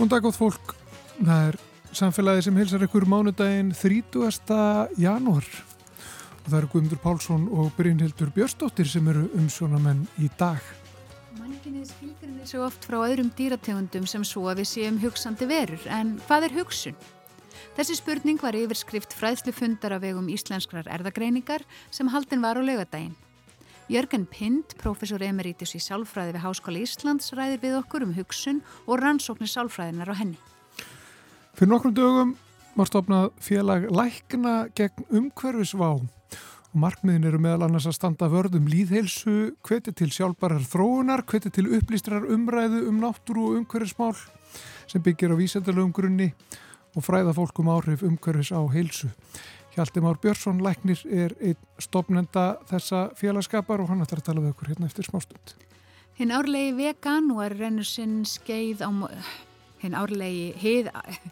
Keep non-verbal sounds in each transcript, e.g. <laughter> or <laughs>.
Góðan dag góð fólk, það er samfélagi sem hilsar ykkur mánudaginn 30. janúar og það eru Guðmundur Pálsson og Brynhildur Björstóttir sem eru umsjónamenn í dag. Manginni skilgrinni svo oft frá öðrum dýrategundum sem svo að við séum hugsandi verur, en hvað er hugsun? Þessi spurning var yfirskrift fræðslufundar af vegum íslenskrar erðagreiningar sem haldin var á laugadaginn. Jörgen Pind, professor emeritus í sálfræði við Háskóla Íslands, ræðir við okkur um hugsun og rannsóknir sálfræðinar á henni. Fyrir nokkrum dögum var stopnað félag Lækna gegn umhverfisvá og markmiðin eru meðal annars að standa vörðum líðheilsu, hveti til sjálfbarar þróunar, hveti til upplýstrar umræðu um náttúru og umhverfismál sem byggir á vísendalögum grunni og fræða fólk um áhrif umhverfis á heilsu. Hjalti Már Björnsson Læknir er einn stopnenda þessa félagskapar og hann ætlar að tala við okkur hérna eftir smástund. Hinn árlegi vegan og er rennur sinn skeið á... Hinn árlegi, hið,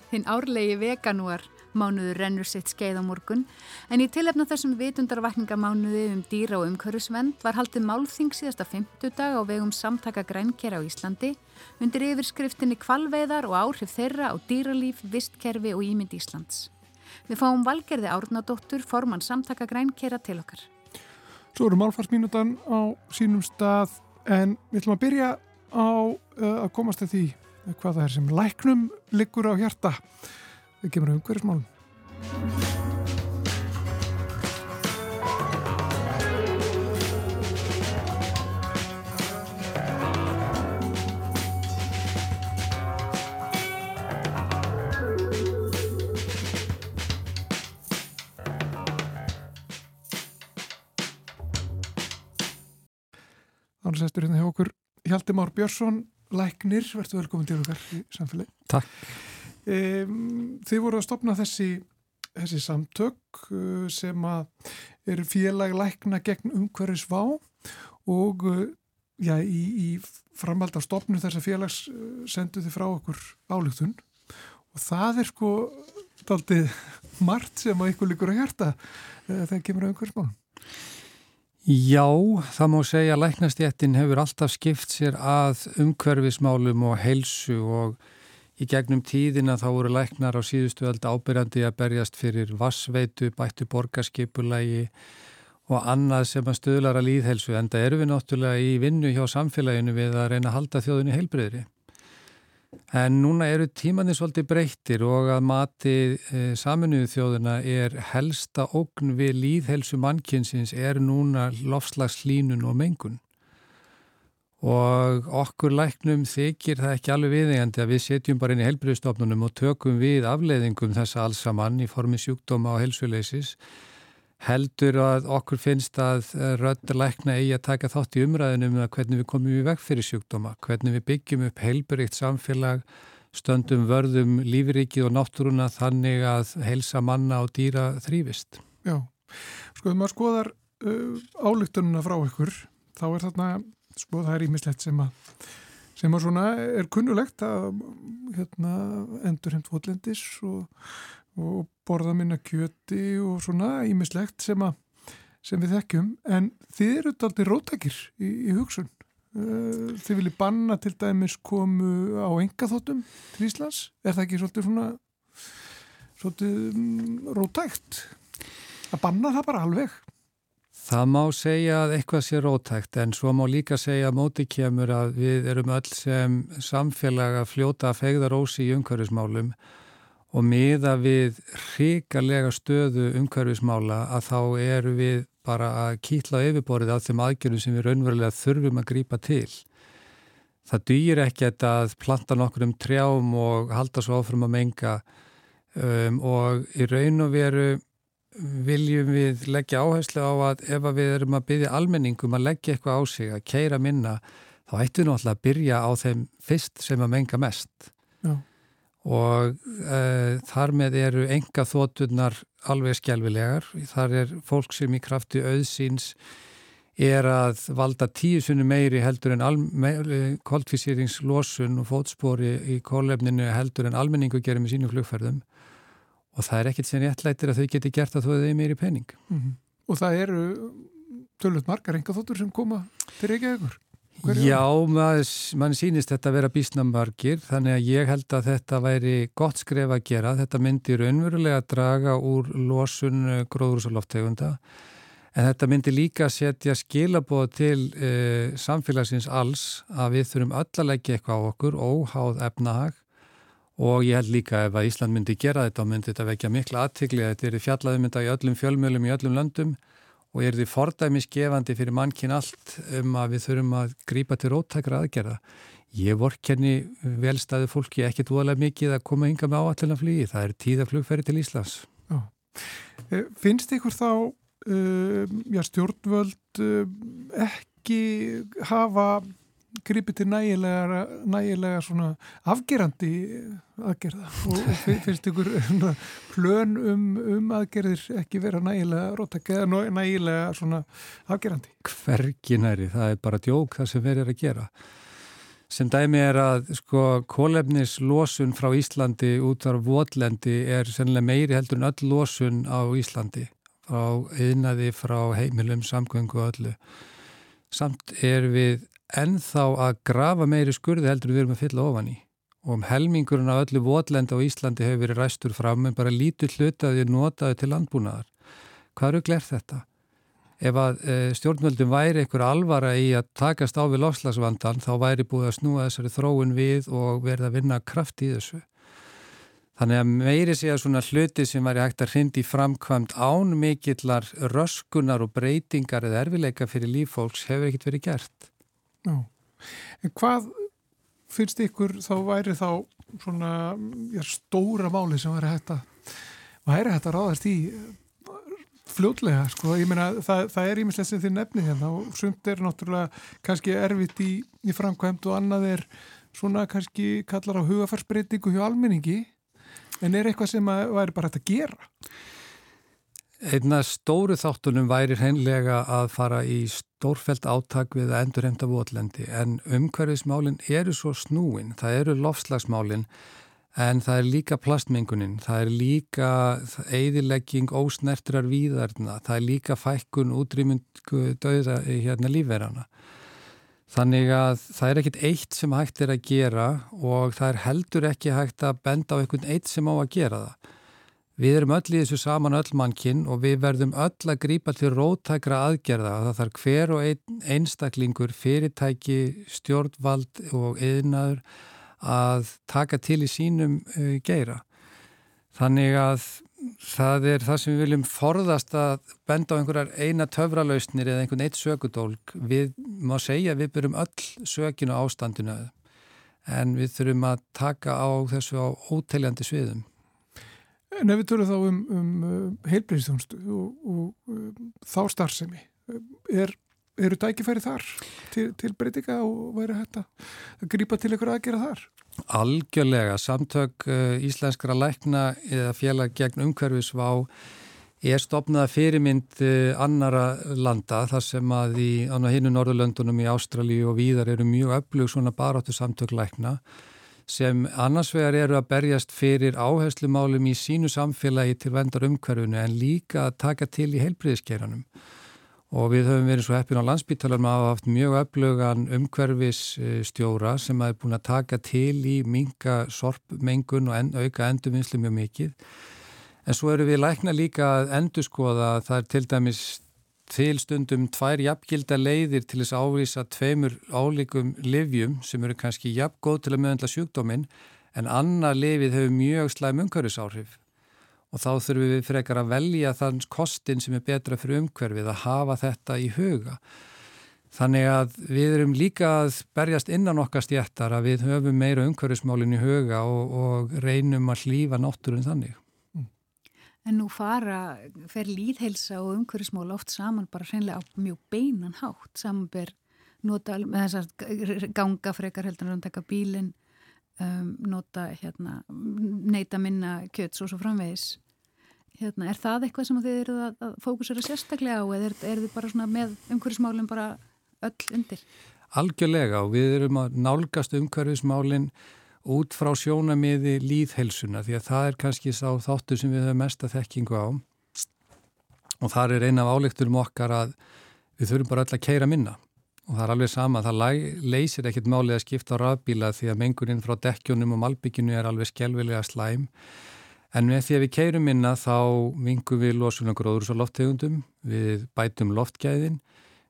hinn árlegi veganúar mánuður rennur sitt skeið á morgun en í tilefna þessum vitundarvakningamánuði um dýra og umhverfisvend var haldið málþing síðasta 50 dag á vegum samtaka grænkera á Íslandi undir yfirskriftinni kvalveiðar og áhrif þeirra á dýralíf, vistkerfi og ímynd Íslands. Við fáum valgerði árnadóttur formann samtaka grænkera til okkar. Svo eru málfarsmínutan á sínum stað en við ætlum að byrja á uh, að komast til því hvað það er sem læknum liggur á hjarta. Við kemur um hverjusmálum. Þannig okkur Hjalti Már Björnsson, læknir, verður velkomin til okkar í samfélagi. Takk. Um, þið voru að stopna þessi, þessi samtök uh, sem er félag lækna gegn umhverfis vá og uh, já, í, í framhald af stopnu þessa félags uh, sendu þið frá okkur álugtun og það er sko daldið <laughs> margt sem að ykkur líkur að hjarta þegar kemur að umhverfismálum. Já, það má segja að læknastjættin hefur alltaf skipt sér að umhverfismálum og heilsu og í gegnum tíðina þá voru læknar á síðustu öll ábyrjandi að berjast fyrir vassveitu, bættu borgarskipulagi og annað sem að stöðlar að líðheilsu en það eru við náttúrulega í vinnu hjá samfélaginu við að reyna að halda þjóðinu heilbreyðri. En núna eru tímanir svolítið breyttir og að mati e, saminuðu þjóðuna er helsta ógn við líðhelsu mannkynsins er núna lofslagslínun og mengun. Og okkur læknum þykir það ekki alveg viðeigandi að við setjum bara inn í helbriðstofnunum og tökum við afleiðingum þessa allsamann í formi sjúkdóma og helsuleysis. Heldur að okkur finnst að rödd lækna eigi að taka þátt í umræðinum um að hvernig við komum í veg fyrir sjúkdóma, hvernig við byggjum upp heilbyrrikt samfélag, stöndum vörðum lífrikið og náttúruna þannig að helsa manna og dýra þrýfist. Já, sko þegar maður skoðar uh, álugtununa frá ykkur, þá er þarna sko það er ímislegt sem að sem að svona er kunnulegt að hérna, endur heimt fótlendis og, og borða minna kjöti og svona ímislegt sem, sem við þekkjum. En þið eru alltaf rótækir í, í hugsun. Þið viljið banna til dæmis komu á engaþóttum til Íslands? Er það ekki svolítið svona svolítið rótækt að banna það bara alveg? Það má segja að eitthvað sé rótækt en svo má líka segja móti kemur að við erum öll sem samfélag að fljóta að fegða rósi í umhverfismálum og miða við hrikalega stöðu umhverfismála að þá eru við bara að kýtla yfirborðið af þeim aðgjörnum sem við raunverulega þurfum að grýpa til. Það dýr ekkert að planta nokkur um trjám og halda svo áfram að menga um, og í raun og veru viljum við leggja áherslu á að ef að við erum að byggja almenningum að leggja eitthvað á sig, að keira minna þá ættum við náttúrulega að byrja á þeim fyrst sem að menga mest. Og uh, þar með eru enga þóturnar alveg skjálfilegar þar er fólk sem í krafti auðsýns er að valda tíu sunni meiri heldur en koldfísýringslósun og fótspori í kólefninu heldur en almenningu gerir með sínu flugferðum og það er ekkert sem réttlættir að þau geti gert að þau hefur meiri pening. Mm -hmm. Og það eru tölvöld margar enga þóttur sem koma til Reykjavíkur? Hverju? Já, mann sýnist þetta að vera bísnamargir þannig að ég held að þetta væri gott skref að gera. Þetta myndir önverulega að draga úr losun eh, gróðrúsaloftegunda en þetta myndir líka að setja skilabóð til uh, samfélagsins alls að við þurfum öll að leggja eitthvað á okkur óháð efnahag og ég held líka ef að Ísland myndi gera þetta og myndi þetta vekja mikla aðtikli að þetta er fjallaðumynda í öllum fjölmjölum í öllum löndum og er því fordæmisgefandi fyrir mannkinn allt um að við þurfum að grípa til róttakra aðgerða. Ég vorkenni velstæðu fólki ekkert voðalega mikið að koma ynga með áallina flugi. Það er tíðaflugferði til Íslands. Já. Eh, finnst ykkur þá uh, já, stjórnvöld uh, ekki hafa gripið til nægilega, nægilega svona afgerandi aðgerða og, finnst ykkur plön um, um aðgerðir ekki vera nægilega róttak eða nægilega svona afgerandi? Hvergi næri, það er bara djók það sem verður að gera. Sem dæmi er að sko kólefnis losun frá Íslandi út af votlendi er sennilega meiri heldur en öll losun á Íslandi frá einaði, frá heimilum, samgöngu og öllu. Samt er við ennþá að grafa meiri skurði heldur við erum að fylla ofan í og um helmingurinn af öllu votlenda á Íslandi hefur verið ræstur fram en bara lítið hlutaði notaði til landbúnaðar. Hvað eru glerð þetta? Ef að e, stjórnvöldum væri einhver alvara í að takast á við lofslagsvandan þá væri búið að snúa þessari þróun við og verða að vinna kraft í þessu. Þannig að meiri sé að svona hluti sem væri hægt að hrindi framkvæmt án mikillar röskunar og breytingar eða erfileika fyrir lífólks hefur ekkert verið gert. Já, en hvað finnst ykkur þá væri þá svona já, stóra máli sem væri hægt að væri hægt að ráðast í fljótlega, sko, ég meina það, það er ímislega sem þið nefnið hérna og sumt er náttúrulega kannski erfitt í, í framkvæmt og annað er svona kannski kallar á hugafarsbreytingu hjá almenningi. En er eitthvað sem væri bara hægt að gera? Einna stóru þáttunum væri hreinlega að fara í stórfælt áttak við að endur heimta votlendi en umhverfismálinn eru svo snúin, það eru lofslagsmálinn en það er líka plastmengunin, það er líka eðilegging ósnertrar víðarna, það er líka fækkun útrýmyndu döða hérna lífverðana. Þannig að það er ekkit eitt sem hægt er að gera og það er heldur ekki hægt að benda á einhvern eitt sem á að gera það. Við erum öll í þessu saman öll mannkinn og við verðum öll að grípa til rótækra aðgerða. Það þarf hver og ein, einstaklingur, fyrirtæki, stjórnvald og eðinaður að taka til í sínum uh, geira. Þannig að það er það sem við viljum forðast að benda á einhverjar eina töfralausnir eða einhvern eitt sökudólk. Við má segja að við byrjum öll sökinu ástandinu en við þurfum að taka á þessu á óteljandi sviðum. En ef við tölum þá um, um uh, heilbreyðstjónstu og, og um, þá starfsemi, er, eru dækifæri þar til, til breytinga og væri hægt að grípa til ykkur aðgera þar? Algjörlega, samtök uh, íslenskara lækna eða félag gegn umhverfisvá er stopnað fyrirmynd uh, annara landa þar sem að í hinnu Norðurlöndunum í Ástralíu og víðar eru mjög öflug svona baráttu samtök lækna sem annars vegar eru að berjast fyrir áherslumálum í sínu samfélagi til vendar umhverfunu en líka að taka til í heilbriðiskeranum. Og við höfum verið svo heppin á landsbytalar með að hafa haft mjög öflugan umhverfisstjóra sem hafi búin að taka til í minga sorpmengun og en, auka endurvinnslu mjög mikið. En svo eru við lækna líka að endurskoða að það er til dæmis til stundum tvær jafngilda leiðir til þess að ávísa tveimur álíkum livjum sem eru kannski jafngóð til að möðundla sjúkdóminn en annar lifið hefur mjög slæm umhverfisáhrif og þá þurfum við frekar að velja þann kostin sem er betra fyrir umhverfið að hafa þetta í huga. Þannig að við erum líka að berjast innan okkar stjættar að við höfum meira umhverfismálinn í huga og, og reynum að hlýfa náttúrun þannig. En nú fara, fer líðhelsa og umhverfismál oft saman bara hreinlega á mjög beinan hátt, samanber nota með þessar ganga frekar heldur að taka bílinn, um, nota hérna, neyta minna kjöts og svo framvegis. Hérna, er það eitthvað sem þið eru að, fókusera sérstaklega á eða er, er þið bara með umhverfismálinn bara öll undir? Algjörlega og við erum að nálgast umhverfismálinn út frá sjónamiði líðhelsuna því að það er kannski sá þáttur sem við höfum mesta þekkingu á. Og þar er eina af álekturum okkar að við þurfum bara öll að keira minna. Og það er alveg sama, það leysir ekkit málið að skipta á rafbíla því að menguninn frá dekkjónum og malbygginu er alveg skjálfilega slæm. En með því að við keirum minna þá vingum við losunum gróður og lofttegundum, við bætum loftgæðin,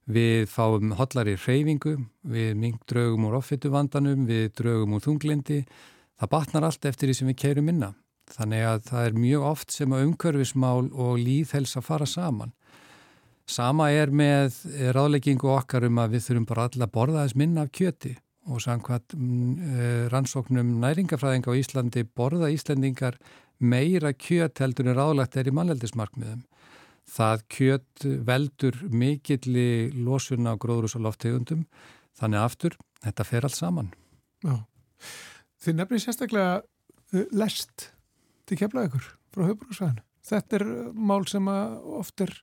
við fáum hollari hreyfingu, við draugum úr offitu vandanum, við draugum úr þunglindi, það batnar allt eftir því sem við keirum minna. Þannig að það er mjög oft sem að umkörfismál og líðhelsa fara saman. Sama er með ráðleggingu okkar um að við þurfum bara alla að borða þess minna af kjöti. Og samkvæmt mm, eh, rannsóknum næringafræðinga á Íslandi borða Íslandingar meira kjöt heldur en ráðlegt er í mannleldismarkmiðum. Það kjöt veldur mikilli losun á gróðrús og loftegundum þannig aftur, þetta fer allt saman. Já. Þið nefnir sérstaklega uh, lest til kemla ykkur frá höfbruksvæðinu. Þetta er mál sem oft er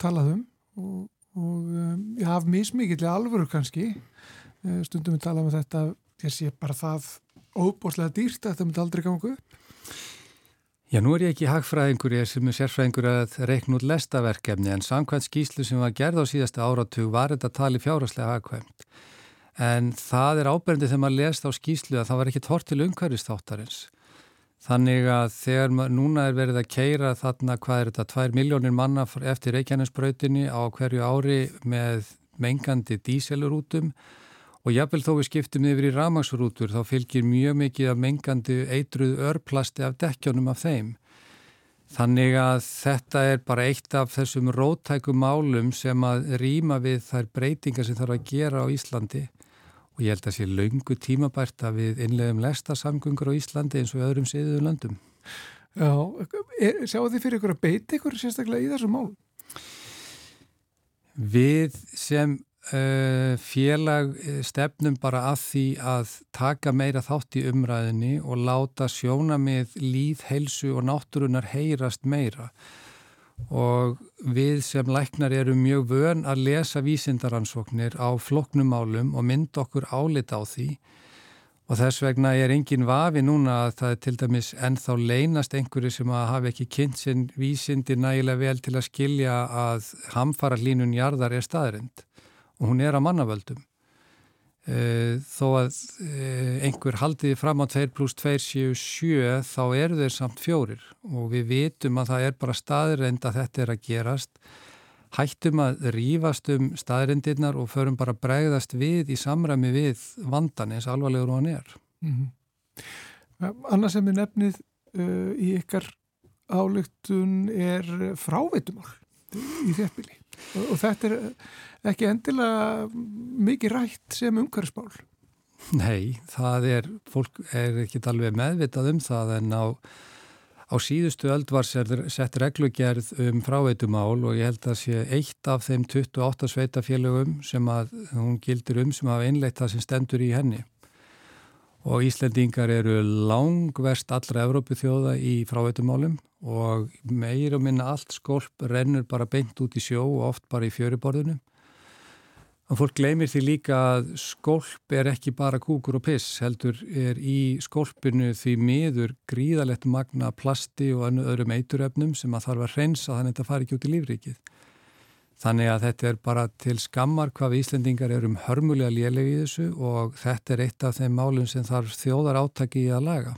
talað um og, og ég haf mismikið alvöru kannski stundum við tala um þetta ég sé bara það óbúslega dýrt að þetta myndi aldrei ganga upp Já, nú er ég ekki hagfræðingur, ég er sem er sérfræðingur að reikna út lestaverkefni en samkvæmt skýslu sem var gerð á síðasta áratug var þetta tali fjáraslega hagkvæmt. En það er áberndi þegar maður lest á skýslu að það var ekki tort til umhverfistáttarins. Þannig að þegar núna er verið að keira þarna, hvað er þetta, 2 miljónir manna eftir Reykjanesbrautinni á hverju ári með mengandi díselurútum og jáfnvel þó við skiptum yfir í ramagsrútur þá fylgir mjög mikið af mengandi eitruð örplasti af dekkjónum af þeim. Þannig að þetta er bara eitt af þessum rótækum málum sem að rýma við þær breytingar sem þarf að gera á Íslandi og ég held að sé laungu tímabært að við innlegum lesta samgöngur á Íslandi eins og öðrum séðuðu löndum. Já, er, sjáu þið fyrir ykkur að beita ykkur sérstaklega í þessu mál? Við sem félag eh, stefnum bara að því að taka meira þátt í umræðinni og láta sjóna með líð, heilsu og náttúrunar heyrast meira. Og við sem læknar eru mjög vön að lesa vísindaransóknir á floknumálum og mynda okkur álita á því. Og þess vegna er engin vafi núna að það er til dæmis ennþá leynast einhverju sem að hafa ekki kynnt sinn vísindi nægilega vel til að skilja að hamfara hlínun jarðar er staðrind og hún er að mannavöldum. Eh, þó að eh, einhver haldiði fram á 2 pluss 2 séu 7 þá eru þeir samt fjórir og við vitum að það er bara staðrind að þetta er að gerast hættum að rýfast um staðrindirnar og förum bara að bregðast við í samræmi við vandan eins alvarlegur og hann er mm -hmm. Annars sem er nefnið uh, í ykkar álugtun er fráveitumál í þérpili og, og þetta er ekki endilega mikið rætt sem umhverfsmál. Nei, það er, fólk er ekki alveg meðvitað um það en á, á síðustu öld var sett reglugerð um fráveitumál og ég held að sé eitt af þeim 28 sveitafélögum sem að hún gildir um sem hafa einleitt það sem stendur í henni. Og Íslendingar eru langverst allra Evrópu þjóða í fráveitumálum og meir og minna allt skolp rennur bara beint út í sjó og oft bara í fjöruborðunum. Og fólk gleymir því líka að skolp er ekki bara kúkur og piss, heldur er í skolpinu því miður gríðalegt magna plasti og öðrum eituröfnum sem að þarf að hreinsa þannig að þetta fari ekki út í lífrikið. Þannig að þetta er bara til skammar hvað við Íslendingar erum hörmulega lélegi í þessu og þetta er eitt af þeim málum sem þarf þjóðar átaki í að laga.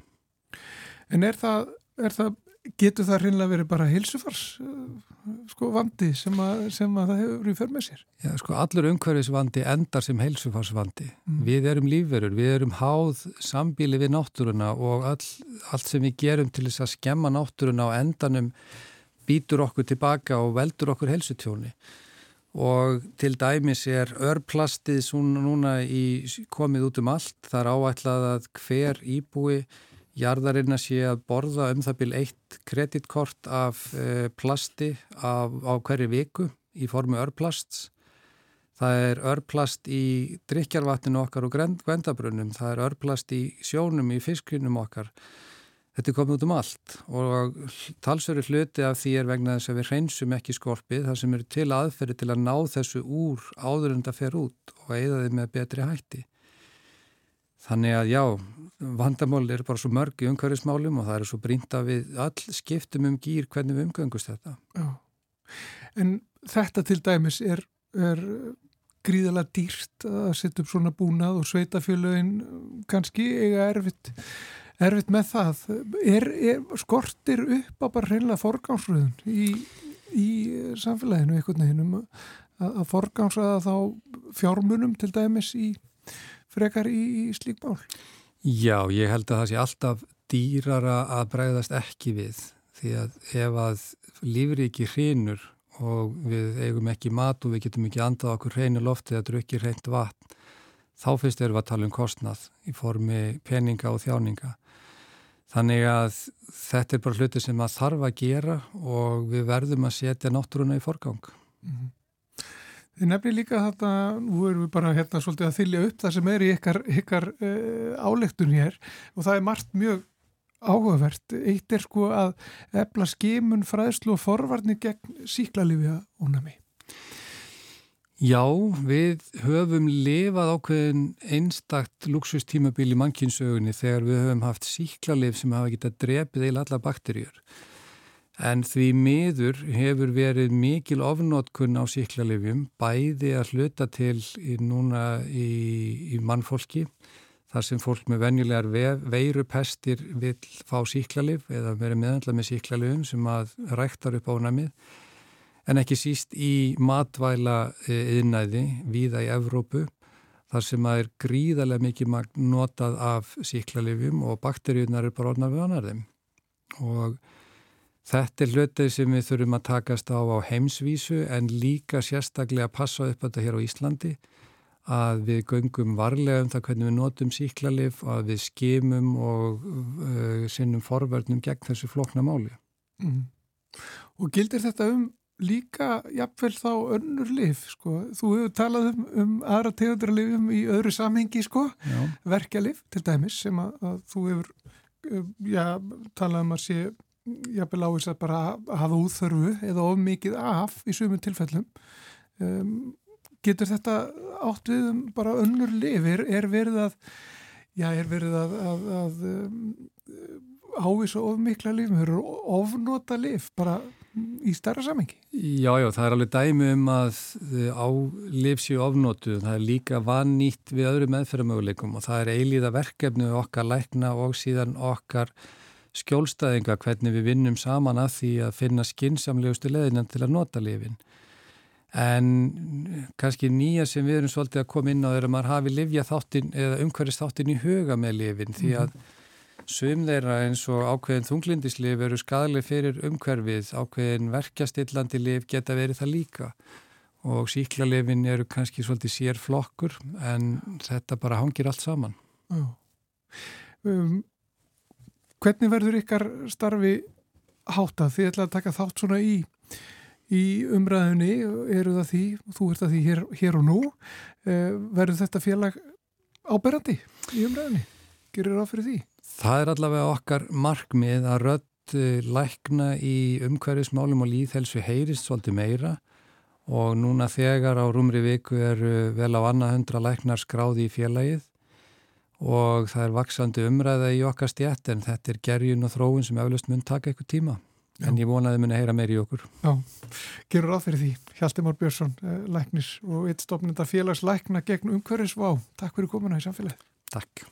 En er það, er það getur það hreinlega verið bara hilsufars eh, sko vandi sem að, sem að það hefur í för með sér? Já sko allur umhverfisvandi endar sem hilsufarsvandi. Mm. Við erum lífverur, við erum háð sambíli við náttúruna og all, allt sem við gerum til þess að skemma náttúruna á endanum býtur okkur tilbaka og veldur okkur helsutjóni. Og til dæmis er örplastið svona núna í, komið út um allt, það er áætlað að hver íbúi jarðarinn að sé að borða um það byrj eitt kreditkort af e, plasti af, á hverju viku í formu örplasts. Það er örplast í drikjarvatninu okkar og gvendabrunum, það er örplast í sjónum, í fiskrinum okkar. Þetta er komið út um allt og talsveru hluti af því er vegna þess að við hreinsum ekki skorpið þar sem eru til aðferði til að ná þessu úr áður en það fer út og eigða þið með betri hætti. Þannig að já, vandamál er bara svo mörg í umhverfismálum og það er svo brínt að við all skiptum um gýr hvernig við umgöngust þetta. Já. En þetta til dæmis er, er gríðala dýrt að setja upp svona búnað og sveitafjöluðin kannski eiga erfitt, erfitt með það. Er, er skortir upp á bara reynilega forgámsröðun í, í samfélaginu einhvern veginn um að, að forgámsraða þá fjármunum til dæmis í frekar í, í slík mál? Já, ég held að það sé alltaf dýrara að bregðast ekki við því að ef að lífriki hrinur og við eigum ekki mat og við getum ekki andað okkur hreinu lofti eða drukki hreint vatn þá fyrst erum við að tala um kostnað í formi peninga og þjáninga þannig að þetta er bara hluti sem að þarf að gera og við verðum að setja náttúruna í forgang mm -hmm. Þið nefnir líka þetta, nú erum við bara hérna svolítið að þylja upp það sem er í ykkar, ykkar uh, álegtun hér og það er margt mjög áhugavert. Eitt er sko að efla skimun, fræðslu og forvarnir gegn síklarlifja ónami. Já, við höfum lifað ákveðin einstakt luxustímabil í mannkinsögunni þegar við höfum haft síklarlif sem hafa getað drefið eil alla bakterjur. En því miður hefur verið mikil ofnótkun á síklarlifjum, bæði að hluta til í, núna í, í mannfólki þar sem fólk með venjulegar veirupestir vil fá síklarlif eða verið meðandla með síklarlifum sem að ræktar upp ánæmið en ekki síst í matvæla yðnæði víða í Evrópu þar sem að er gríðarlega mikið notað af síklarlifum og bakteríunar er bara orðnar við annar þeim og þetta er hlutið sem við þurfum að takast á á heimsvísu en líka sérstaklega að passa upp þetta hér á Íslandi að við göngum varlega um það hvernig við notum síklarlif að við skimum og uh, sinnum forverðnum gegn þessu flokna máli. Mm. Og gildir þetta um líka jafnvel þá önnur lif sko? Þú hefur talað um, um aðra tegundralifum í öðru samhengi sko, verkjalif til dæmis sem að, að þú hefur uh, já, talað um að sé jafnvel áherslu að bara hafa úþörfu eða of mikið af í sumum tilfellum. Um Getur þetta átt við um bara önnur lif? Er, er verið að, já, er verið að, að, að um, ávisa of mikla lif, ofnota lif bara í starra samengi? Já, já, það er alveg dæmi um að á lif séu ofnotu, það er líka vannýtt við öðru meðferðamöguleikum og það er eilíða verkefni okkar lækna og síðan okkar skjólstæðinga hvernig við vinnum saman að því að finna skinsamlegustu leðinan til að nota lifin. En kannski nýja sem við erum svolítið að koma inn á er að maður hafi livja þáttin eða umhverjast þáttin í huga með lifin því að sum þeirra eins og ákveðin þunglindislif eru skadlega fyrir umhverfið, ákveðin verkjastillandi lif geta verið það líka og síklarlifin eru kannski svolítið sér flokkur en þetta bara hangir allt saman. Um, hvernig verður ykkar starfi? Þið ætla að taka þátt svona í í umræðunni eru það því, þú ert það því hér, hér og nú eh, verður þetta félag áberandi í umræðunni gerir það fyrir því? Það er allavega okkar markmið að rödd eh, lækna í umhverfismálum og líðhelsu heyrist svolítið meira. Og núna þegar á rúmri viku er vel á annað hundra læknar skráði í félagið. Og það er vaksandi umræða í okkar stjætt en þetta er gerjun og þróun sem eflust mun taka eitthvað tíma. Já. en ég vonaði að muni að heyra meir í okkur. Já, gerur ráð fyrir því Hjaltimár Björnsson, eh, læknis og eitt stofnenda félagslækna gegn umhverfisvá. Takk fyrir komuna í samfélagi Takk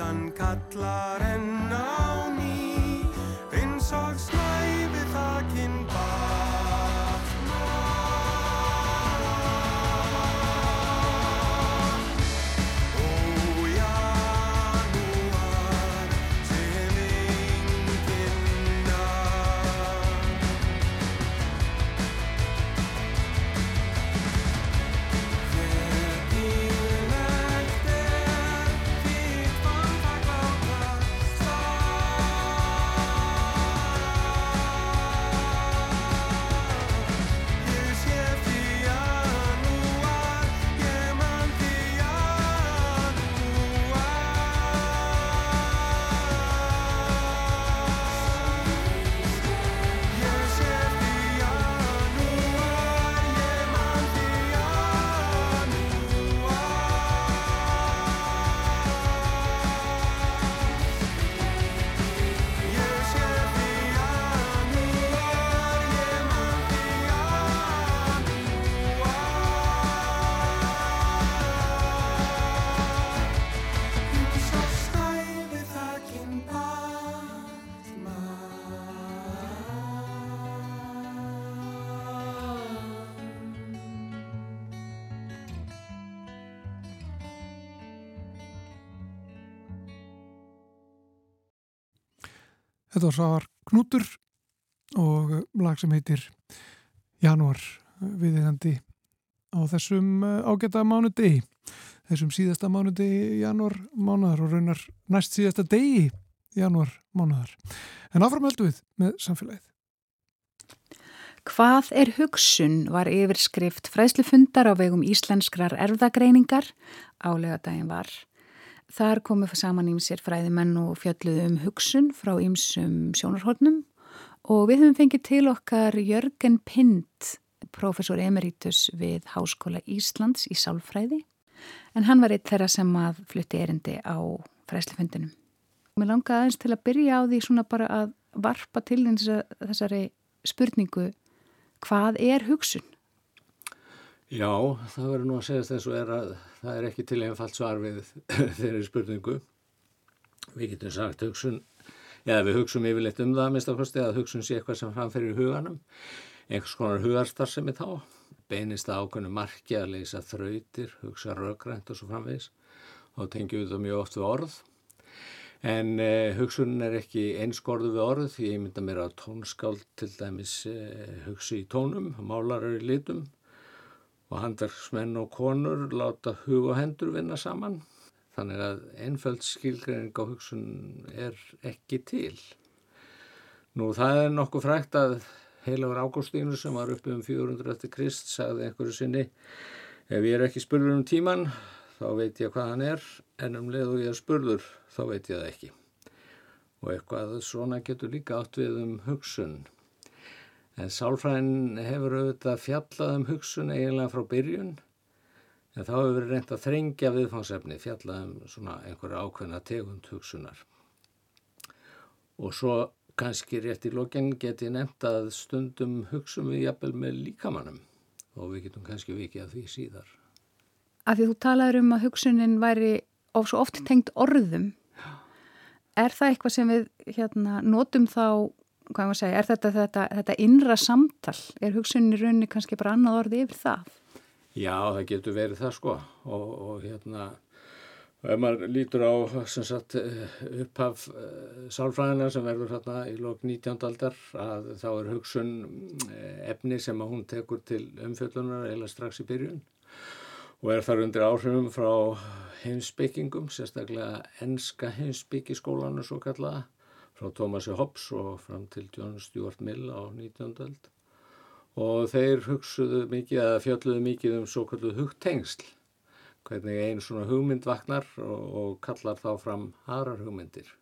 Satan katlar Þetta var Svavar Knútur og lag sem heitir Janúar viðeigandi á þessum eh, ágæta mánudegi, þessum síðasta mánudegi janúar mánuðar og raunar næst síðasta degi janúar mánuðar. En áfram heldur við með samfélagið. Hvað er hugsun var yfirskrift fræðslufundar á vegum íslenskrar erfðagreiningar álega daginn var. Þar komu saman ímsir fræðimenn og fjalluðu um hugsun frá ímsum sjónarhóttnum og við höfum fengið til okkar Jörgen Pind, professor emeritus við Háskóla Íslands í Sálfræði, en hann var eitt þeirra sem að flutti erindi á fræðslufundinum. Mér langaði aðeins til að byrja á því svona bara að varpa til þessari spurningu hvað er hugsun? Já, það verður nú að segja þess að er það er ekki til einfalt svar við <laughs> þeirri spurningu. Við getum sagt hugsun, eða við hugsum yfirleitt um það, minnst ákvæmst, eða hugsun sé eitthvað sem framferir huganum, einhvers konar hugarstar sem er þá, beinist að ákveðinu marki að leysa þrautir, hugsa röggrænt og svo framvegis, og tengjum við það mjög oft við orð. En eh, hugsunin er ekki einskorðu við orð, því ég mynda mér að tónskáld til dæmis eh, hugsi í tónum, málarar í litum, og handverksmenn og konur láta hug og hendur vinna saman. Þannig að einföld skilgreining á hugsun er ekki til. Nú það er nokkuð frækt að heilagur Ágústínu sem var uppi um 400 eftir Krist sagði einhverju sinni ef ég er ekki spurður um tíman þá veit ég hvað hann er en um leið og ég er spurður þá veit ég það ekki. Og eitthvað svona getur líka átt við um hugsun. En sálfræðin hefur auðvitað fjallað um hugsun eiginlega frá byrjun en þá hefur verið reynd að þrengja viðfangsefni, fjallað um svona einhverja ákveðna tegund hugsunar. Og svo kannski rétt í lokin get ég nefnt að stundum hugsum við jafnvel með líkamannum og við getum kannski vikið að því síðar. Af því þú talaður um að hugsunin væri of svo oft tengt orðum. Er það eitthvað sem við hérna, notum þá, hvað ég var að segja, er þetta, þetta, þetta innra samtal? Er hugsunin í rauninni kannski bara annað orði yfir það? Já, það getur verið það sko og, og hérna, ef maður lítur á sagt upphaf uh, sálfræðina sem verður hérna í lok 19. aldar að þá er hugsun efni sem að hún tekur til umfjöllunar eða strax í byrjun og er þar undir áhrifum frá heimsbyggingum, sérstaklega enska heimsbyggiskólanu svo kallaða, frá Thomasi Hobbes og fram til John Stuart Mill á 19. ald. Og þeir hugsuðu mikið, eða fjalluðu mikið um svo kalluð hugtengsl, hvernig einn svona hugmynd vaknar og, og kallar þá fram aðrar hugmyndir.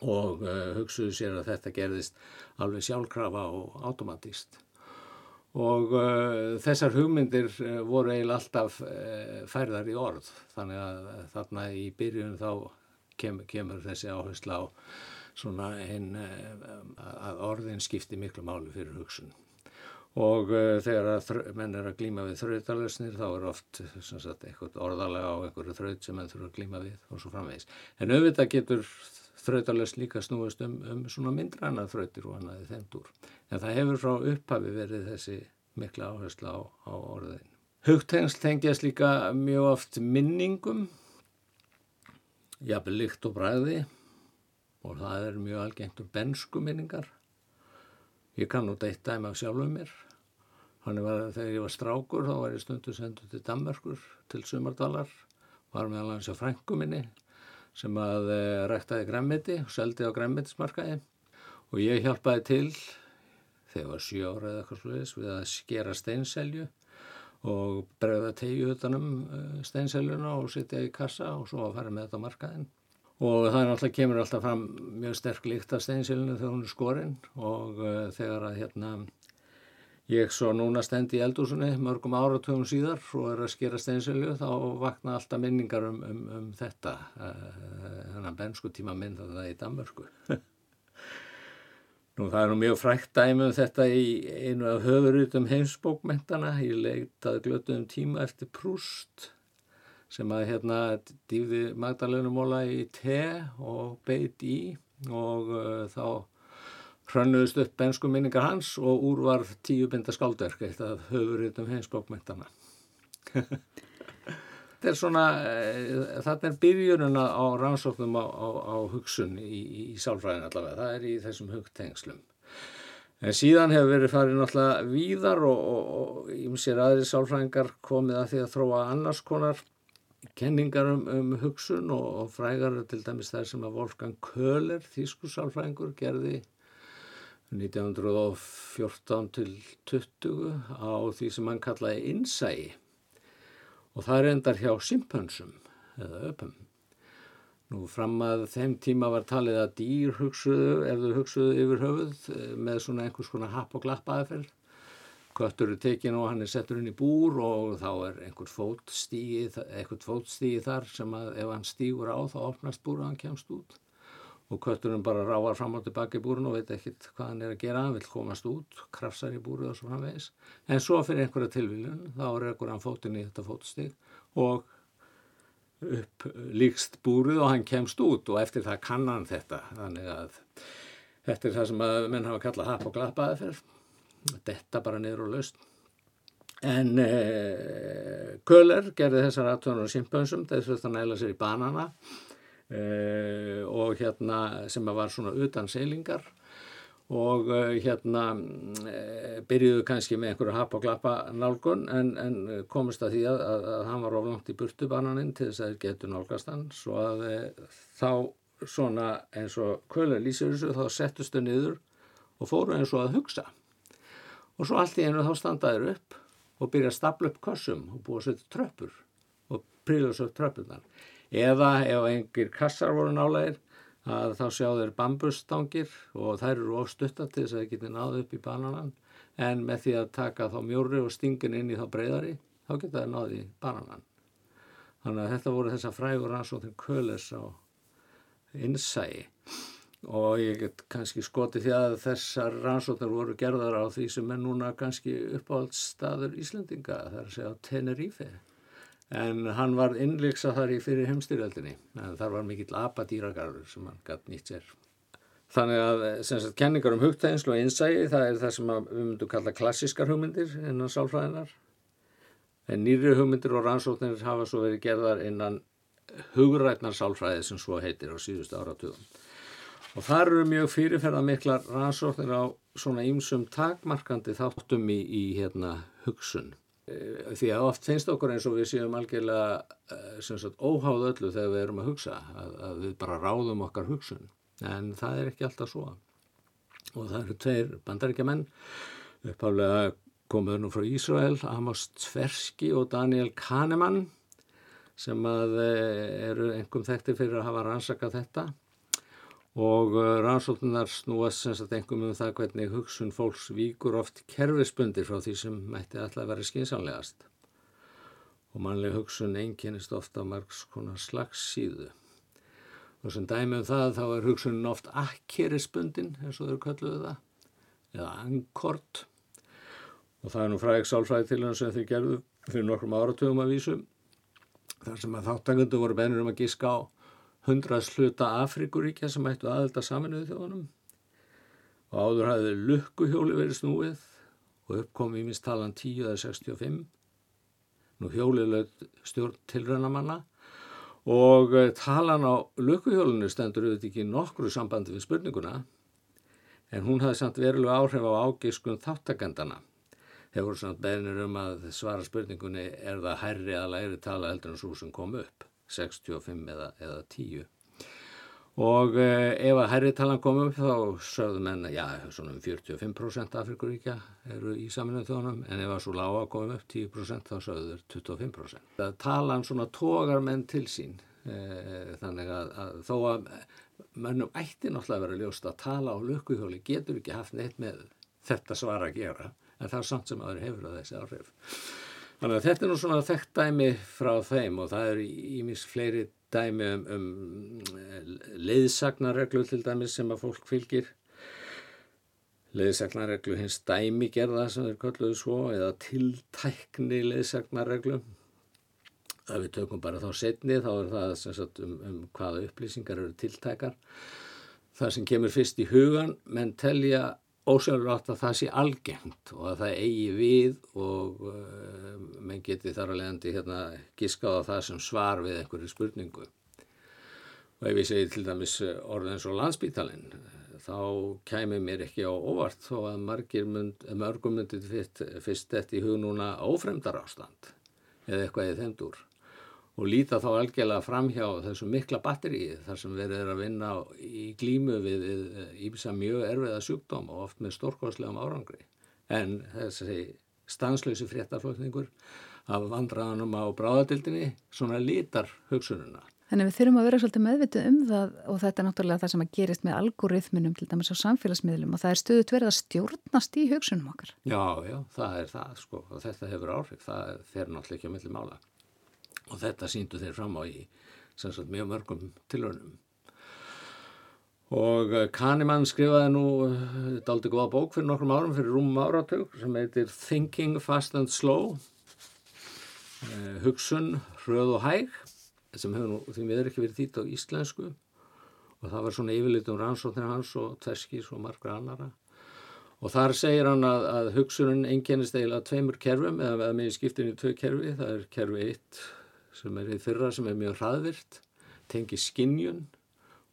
Og uh, hugsuðu sér að þetta gerðist alveg sjálfkrafa og automatíst og uh, þessar hugmyndir uh, voru eiginlega alltaf færðar í orð þannig að þarna í byrjun þá kem, kemur þessi áhersla á svona einn að orðin skipti miklu máli fyrir hugsun og uh, þegar menn er að glíma við þrautalösnir þá er oft sagt, eitthvað orðalega á einhverju þraut sem menn þurfa að glíma við og svo framvegis. En auðvitað getur þrautalösn líka snúist um, um svona myndræna þrautir og annaði þeim dúr. En það hefur frá upphafi verið þessi mikla áhersla á, á orðin. Hugtengsl tengjast líka mjög oft minningum, jafnvel líkt og bræði og það er mjög algengt um bensku minningar. Ég kann nú deitt dæmi af sjálfum mér. Þannig var þegar ég var strákur þá var ég stundu sendur til Danmörkur til sumardalar. Var meðal hans á frængu minni sem að e, ræktaði græmmiti og seldi á græmmitismarkaði. Og ég hjálpaði til þegar ég var sjö ára eða eitthvað sluðis við að skera steinselju og bregða tegju utanum uh, steinseljuna og sitja í kassa og svo að fara með þetta á markaðinn. Og það er náttúrulega kemur alltaf fram mjög sterk líkt af steinseljuna þegar hún er skorinn og uh, þegar að hérna ég svo núna stendi í eldúsunni mörgum áratugum síðar og er að skera steinselju þá vakna alltaf minningar um, um, um þetta uh, þennan bensku tíma minn þetta í Danmörku. <laughs> Nú það er nú mjög frækt dæmi um þetta í einu af höfurutum heimsbókmentana. Ég leitaði glötuðum tíma eftir Prúst sem að hérna dýfði Magdalena í te og beit í og uh, þá hrönnuðust upp bensku minningar hans og úr var tíu binda skáldverk eitt af höfurutum heimsbókmentana. <laughs> Þetta er svona, uh, þetta er byrjununa á rannsóknum á, á, á hugsun í, í, í sálfræðin allavega, það er í þessum hugtengslum. En síðan hefur verið farið náttúrulega víðar og, og, og ímsér aðri sálfræðingar komið að því að þróa annars konar kenningar um, um hugsun og, og frægar til dæmis þær sem að Wolfgang Köhler, þýsku sálfræðingur, gerði 1914 til 20 á því sem hann kallaði innsæi og það endar hjá simpönsum eða öpum. Nú fram að þeim tíma var talið að dýr hugsuðu, þau hugsuðu yfir höfuð eh, með svona einhvers konar happ og glapp aðferð. Köttur er tekin og hann er settur inn í búr og þá er einhver fótstígi, einhvert fótstígi þar sem að ef hann stígur á þá opnast búr og hann kemst út. Og kötturinn bara ráar fram og tilbaka í búrun og veit ekkit hvað hann er að gera, hann vil komast út, krafsar í búrið og svo framvegis. En svo fyrir einhverja tilvílun, þá er einhverjan fótinn í þetta fótstíg og upp líkst búrið og hann kemst út og eftir það kann hann þetta. Þannig að þetta er það sem að menn hafa kallað happ og glappaði fyrir. Detta bara niður og laust. En eh, Köhler gerði þessar aðtöðunar simpönsum, þess að það næla sér í banana eh, og hérna sem var svona utan seilingar. Og eh, hérna eh, byrjuðu kannski með einhverju hap og glappa nálgun en, en komist að því að, að, að hann var oflangt í burtu bananinn til þess að þeir getur nálgast hann. Svo að eh, þá svona eins og Köhler lýsir þessu þá settustu niður og fóru eins og að hugsa og svo allt í einu þá standaður upp og byrja að stapla upp kossum og búa að setja tröppur og príla svo upp tröppurnar. Eða ef einhver kassar voru nálegir að þá sjá þeir bambustangir og þær eru ofstutta til þess að þeir geti náðu upp í bananan en með því að taka þá mjóri og stingin inn í þá breyðari þá geta þeir náðu í bananan. Þannig að þetta voru þessa frægur rannsóknir köles á innsæi og ég get kannski skotið því að þessar rannsóknar voru gerðar á því sem er núna kannski uppáhaldsstaður Íslendinga, það er að segja Tenerife. En hann var innleiksa þar í fyrir heimstyrjöldinni, en þar var mikill apadýragarður sem hann gætt nýtt sér. Þannig að sagt, kenningar um hugtæðinslu og innsægi, það er það sem við myndum kalla klassískar hugmyndir innan sálfræðinar. En nýri hugmyndir og rannsóknir hafa svo verið gerðar innan hugrætnar sálfræði sem svo heitir á síðustu áratugum. Og þar eru mjög fyrirferða miklar rannsóknir á svona ýmsum takmarkandi þáttum í, í hérna, hugsun. E, því að oft finnst okkur eins og við séum algjörlega e, sagt, óháð öllu þegar við erum að hugsa, að, að við bara ráðum okkar hugsun. En það er ekki alltaf svo. Og það eru tveir bandaríkjamenn, uppálega komuður nú frá Ísrael, Amos Tversky og Daniel Kahneman, sem að e, eru einhverjum þekkti fyrir að hafa rannsakað þetta og rannsóknar snúast sem sagt einhverjum um það hvernig hugsun fólks víkur oft kerfisbundir frá því sem mætti alltaf verið skinsanlegast og mannleg hugsun einkennist ofta margs konar slags síðu og sem dæmi um það þá er hugsunin oft akkerisbundin eins og þau kölluðu það eða ankort og það er nú fræk sálfræði til hann sem þeir gerðu fyrir nokkrum áratugum að vísu þar sem að þáttakundu voru bennir um að gíska á hundras hluta Afrikuríkja sem ættu aðelda saminuðu þjóðunum. Og áður hafði lukkuhjóli verið snúið og uppkom í minst talan 10 eða 65 nú hjólið lög stjórn tilrönamanna og eh, talan á lukkuhjólinu stendur auðvitað ekki nokkru sambandi við spurninguna en hún hafði samt verulega áhrif á ágiskun þáttakendana hefur samt beðinir um að svara spurningunni er það hærri að læri tala heldur en svo sem kom upp 65 eða, eða 10 og eh, ef að hærri talan kom upp þá sögðu menn já, svona um 45% Afrikuríkja eru í saminuð þjónum en ef að svo lága kom upp 10% þá sögðu þeir 25% það talan svona tógar menn til sín eh, þannig að, að þó að mennum ætti náttúrulega að vera ljóst að tala á lukkuhjóli getur ekki haft neitt með þetta svara að gera en það er samt sem aður hefur að þessi áhrif. Þannig að þetta er nú svona þekkt dæmi frá þeim og það er ímis fleiri dæmi um, um leiðsagnarreglu til dæmis sem að fólk fylgir. Leiðsagnarreglu hins dæmi gerða sem þeir kalluðu svo eða tiltækni leiðsagnarreglu. Það við tökum bara þá setni þá er það sagt, um, um hvaða upplýsingar eru tiltækar. Það sem kemur fyrst í hugan menn telja ósjálfrátt að það sé algengt og að það eigi við og uh, menn geti þar að leiðandi hérna giskaða það sem svar við einhverju spurningu. Og ef ég segi til dæmis orðin svo landsbítalinn, þá kæmi mér ekki á óvart þó að mynd, mörgum myndið fyrst, fyrst þetta í hug núna ófremdar ástand eða eitthvað í þeimdur og líta þá algjörlega fram hjá þessu mikla batteríi þar sem verið er að vinna í glímu við íbisa mjög erfiða sjúkdóm og oft með stórkostlegum árangri. En þessi stanslösi fréttarflökningur af vandraðanum á bráðadildinni svona lítar hugsununa. Þannig við þurfum að vera svolítið meðvitið um það og þetta er náttúrulega það sem að gerist með algoritminum til dæmis á samfélagsmiðlum og það er stöðut verið að stjórnast í hugsunum okkar. Já, já, það er það sko og þetta hefur áhrif, það fer náttúrulega ekki að milli mála og þetta síndu þeir fram á í sagt, mjög mörgum tilhörnum. Og eh, Kahnemann skrifaði nú þetta aldrei góða bók fyrir nokkrum árum, fyrir rúmum áratug, sem heitir Thinking Fast and Slow, eh, hugsun, hröð og hæg, sem hefur nú því miður ekki verið þýtt á íslensku og það var svona yfirleitt um rannsóknir hans og tveskis og margra annara. Og þar segir hann að, að hugsunin einkennist eiginlega tveimur kerfum eða með skiptinu í tvö kerfi, það er kerfi 1 sem er í fyrra sem er mjög hraðvirt, tengi skinnjun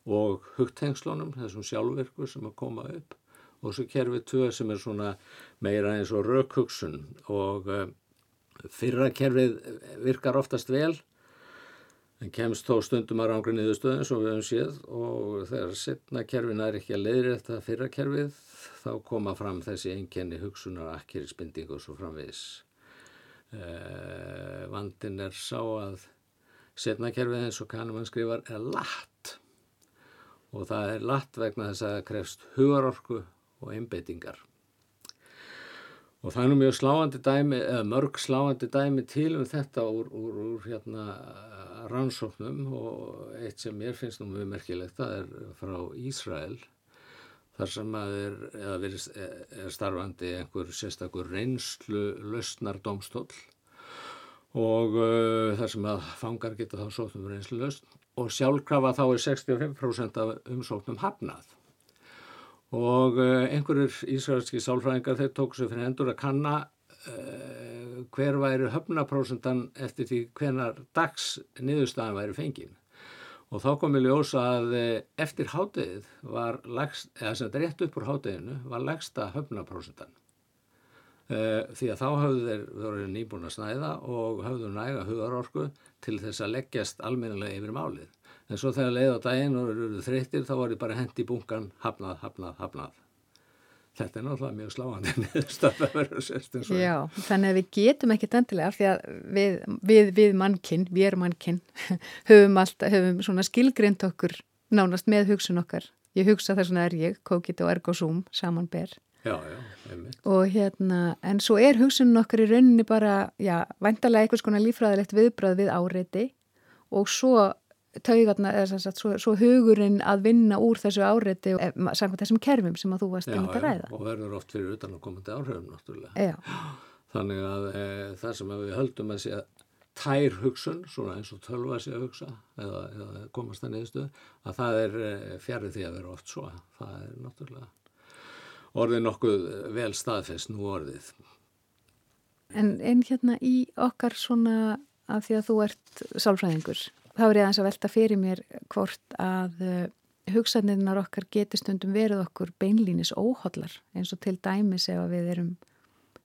og hugtengslunum, þessum sjálfverku sem að koma upp. Og svo kerfið tvö sem er svona meira eins og raukhugsun og uh, fyrra kerfið virkar oftast vel en kemst þó stundum að rangri niðurstöðum sem við höfum séð. Og þegar setna kerfin er ekki að leiðri þetta fyrra kerfið þá koma fram þessi einkenni hugsunar, akkeri, spinding og svo framvegis. Uh, vandin er sá að setnakerfið eins og Kahnemann skrifar er latt. Og það er latt vegna þess að það krefst hugarorku og einbeitingar. Og það er nú mjög sláandi dæmi eða mörg sláandi dæmi til um þetta úr, úr, úr hérna rannsóknum. Og eitt sem mér finnst nú mjög merkilegt það er frá Ísrael þar sem að er, verið, er starfandi einhver sérstakur reynslu lausnar domstól og uh, þar sem að fangar geta þá sóttum reynslu lausn og sjálfkrafa þá er 65% af umsóknum hafnað. Og uh, einhverjur ísraelski sálfræðingar þeir tóku sig fyrir hendur að kanna uh, hver væri höfnaprósentan eftir því hvenar dags niðurstaðan væri fengin Og þá kom ég ljósa að eh, eftir hátegið var, lagst, eða sem þetta rétt upp úr háteginu, var legsta höfnaprósentan. Uh, því að þá hafðu þeir verið nýbúin að snæða og hafðu næga hugarorku til þess að leggjast almennilega yfir málið. En svo þegar leið á daginn og eru þreyttir þá var ég bara hendi í bunkan, hafnað, hafnað, hafnað þetta er náttúrulega mjög sláandi <laughs> Já, þannig að við getum ekkit endilega því að við, við, við mannkinn, við erum mannkinn <laughs> höfum höfum svona skilgrind okkur nánast með hugsun okkar. Ég hugsa þess vegna er ég, kókit og ergosúm saman ber. Já, já. Og hérna, en svo er hugsunum okkar í rauninni bara, já, vantarlega eitthvað svona lífræðilegt viðbröð við áreiti og svo taugarna, eða sem sagt, svo, svo hugurinn að vinna úr þessu áreiti og samkvæmt þessum kerfum sem að þú varst um að ræða. og verður oft fyrir utan að komandi áhrifum náttúrulega. Já, Þannig að e, það sem að við höldum að sé tær hugsun, svona eins og tölva sé að hugsa eða, eða komast að niðurstu, að það er e, fjarið því að vera oft svo. Það er náttúrulega orðið nokkuð vel staðfest nú orðið. en, en hérna í okkar svona að því að þú ert sálfræðingur, þá er ég aðeins að velta fyrir mér hvort að uh, hugsanirnar okkar getur stundum verið okkur beinlínis óhóllar eins og til dæmis ef við erum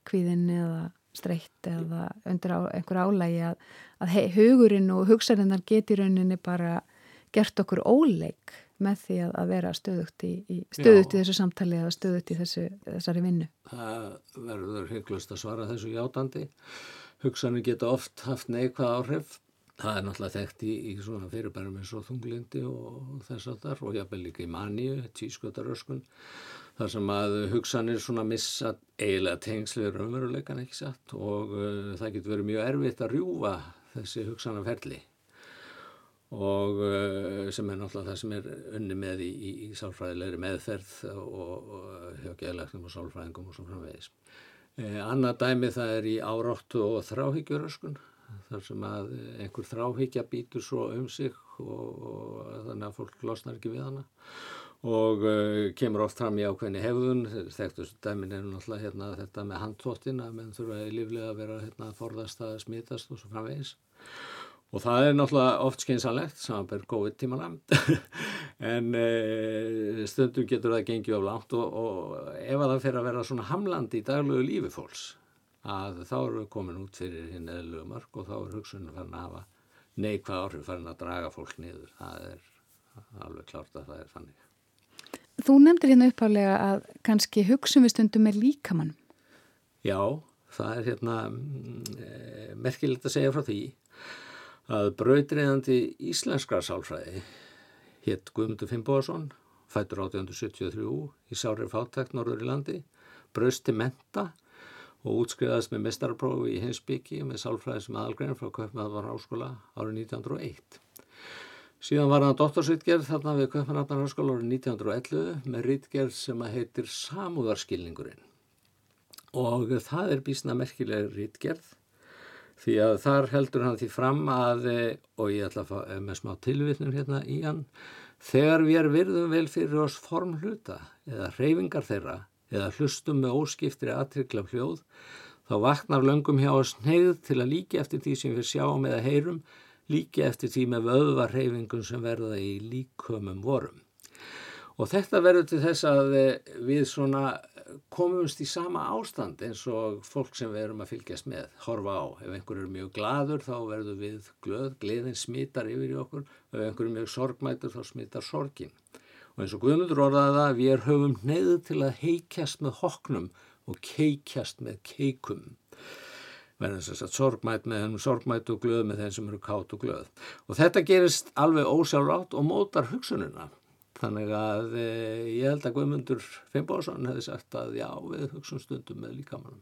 kvíðin eða streitt eða undir á, einhver álægi að, að hei, hugurinn og hugsaninnar geti rauninni bara gert okkur óleik með því að, að vera stöðugt í, í stöðugt í þessu samtali eða stöðugt í þessu, þessari vinnu. Það verður hygglust að svara þessu játandi. Hugsanir geta oft haft neikvað áhrif. Það er náttúrulega þekkt í, í svona fyrirbærum eins og þunglindi og þess að þar og jafnvel líka í maníu, tískötaröskun. þar sem að hugsanir svona missa eiginlega tengsl við raunveruleikan ekki satt og uh, það getur verið mjög erfitt að rjúfa þessi hugsanaferli og uh, sem er náttúrulega það sem er unni með í, í, í sálfræðilegri meðferð og, hjá geðlæknum og sálfræðingum og svo framvegis. Eh, annað dæmi það er í áráttu og þráhyggjuröskun þar sem að einhver þráhyggja býtur svo um sig og, og þannig að fólk losnar ekki við hana. Og uh, kemur oft fram í ákveðni hefðun, þekktu dæmin er náttúrulega hérna, þetta með handtóttin að menn þurfa líflega að vera hérna, forðast að smitast og svo framvegis. Og það er náttúrulega oft skynsalegt samanber COVID-tímana <laughs> en uh, stundum getur það gengið of langt og, og ef að það fyrir að vera svona hamlandi í daglegu lífi fólks að þá eru við komin út fyrir hinn eðlugum mörg og þá er hugsunum farin að hafa neikvað áhrif farin að draga fólk niður það er alveg klárt að það er þannig Þú nefndir hérna uppálega að kannski hugsun við stundum með líkamann. Já, það er hérna mm, eh, merkilegt að segja frá því að brautreiðandi íslenskra sálfræði hétt Guðmundur Finnbóðarsson, fættur 1873 í Sári Fátækt norður í landi, braust til menta og útskriðast með mestarprófi í hinsbyggi með sálfræði sem aðalgrein frá Kaupmæðvar Háskóla árið 1901. Síðan var hann doktorsritgerð þarna við Kaupmannafnar Háskóla árið 1911 með ritgerð sem að heitir Samúðarskilningurinn og það er bísna merkileg ritgerð því að þar heldur hann því fram að, eh, og ég ætla að fá eh, með smá tilvitnum hérna í hann, þegar við erum virðum vel fyrir oss formhluta eða reyfingar þeirra eða hlustum með óskiptri aðtrykla hljóð, þá vaknar löngum hjá oss neyð til að líka eftir því sem við sjáum eða heyrum, líka eftir því með vöðvarreyfingum sem verða í líkömum vorum. Og þetta verður til þess að við svona komumst í sama ástand eins og fólk sem við erum að fylgjast með, horfa á. Ef einhver er mjög gladur þá verður við glöð, gleðin smittar yfir í okkur. Ef einhver er mjög sorgmætur þá smittar sorgin. Og eins og Guðmundur orðaði það, við höfum neyðu til að heikjast með hoknum og keikjast með keikum. Verðum þess að sorgmæt með hennum sorgmæt og glöð með þeim sem eru kátt og glöð. Og þetta gerist alveg ósjálfrátt og mótar hugsununa. Þannig að e, ég held að Guðmundur Finnbóðsson hefði sagt að já, við hugsun stundum með líkamannum.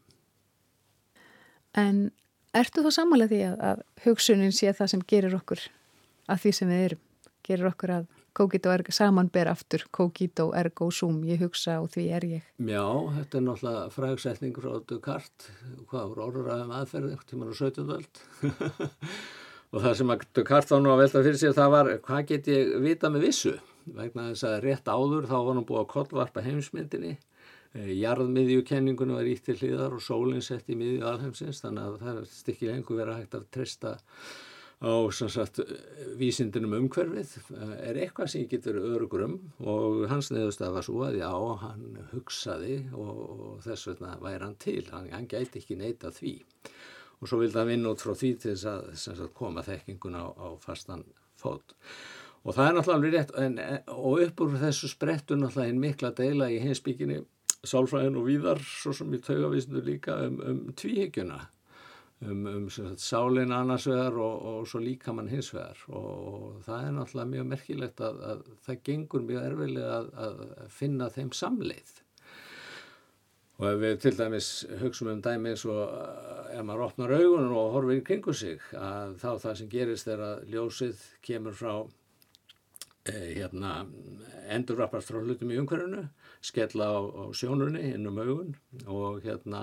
En ertu þá sammála því að, að hugsunin sé það sem gerir okkur að því sem við erum? Gerir okkur að og ergo saman ber aftur, og ergo sum, ég hugsa og því er ég. Já, þetta er náttúrulega frægsetning frá Descartes, hvað voru orðuræðum aðferð, einhvern tíman á 17. öld. <laughs> og það sem að Descartes var nú að velta fyrir sig, það var hvað get ég vita með vissu? vegna þess að rétt áður þá var hann búið að kollvarpa heimsmyndinni jarðmiðjukenningunum var ítt til hliðar og sólinn sett í miðju alheimsins þannig að það er stikki lengur verið að hægt að treysta á sagt, vísindinum umhverfið er eitthvað sem getur örugur um. Og hans neðustaf var svo að já, hann hugsaði og, og þess vegna væri hann til, hann, hann gæti ekki neita því. Og svo vildi hann vinna út frá því til þess að sagt, koma þekkingun á, á fastan fót. Og það er náttúrulega alveg rétt, en, og upp úr þessu sprettur náttúrulega einn mikla deila í hinsbygginni, sálfræðin og víðar, svo sem í taugavísinu líka, um, um tvíhyggjuna, um, um sagt, sálin annars vegar og, og svo líka mann hins vegar. Og, það er náttúrulega mjög merkilegt að, að það gengur mjög erfilega að, að finna þeim samleið. Og ef við til dæmis hugsaum um dæmi eins og ef maður opnar augun og horfir í kringu sig að þá það sem gerist er að ljósið kemur frá eh, hérna endurrappast frá hlutum í umhverfinu skella á, á sjónunni inn um augun og hérna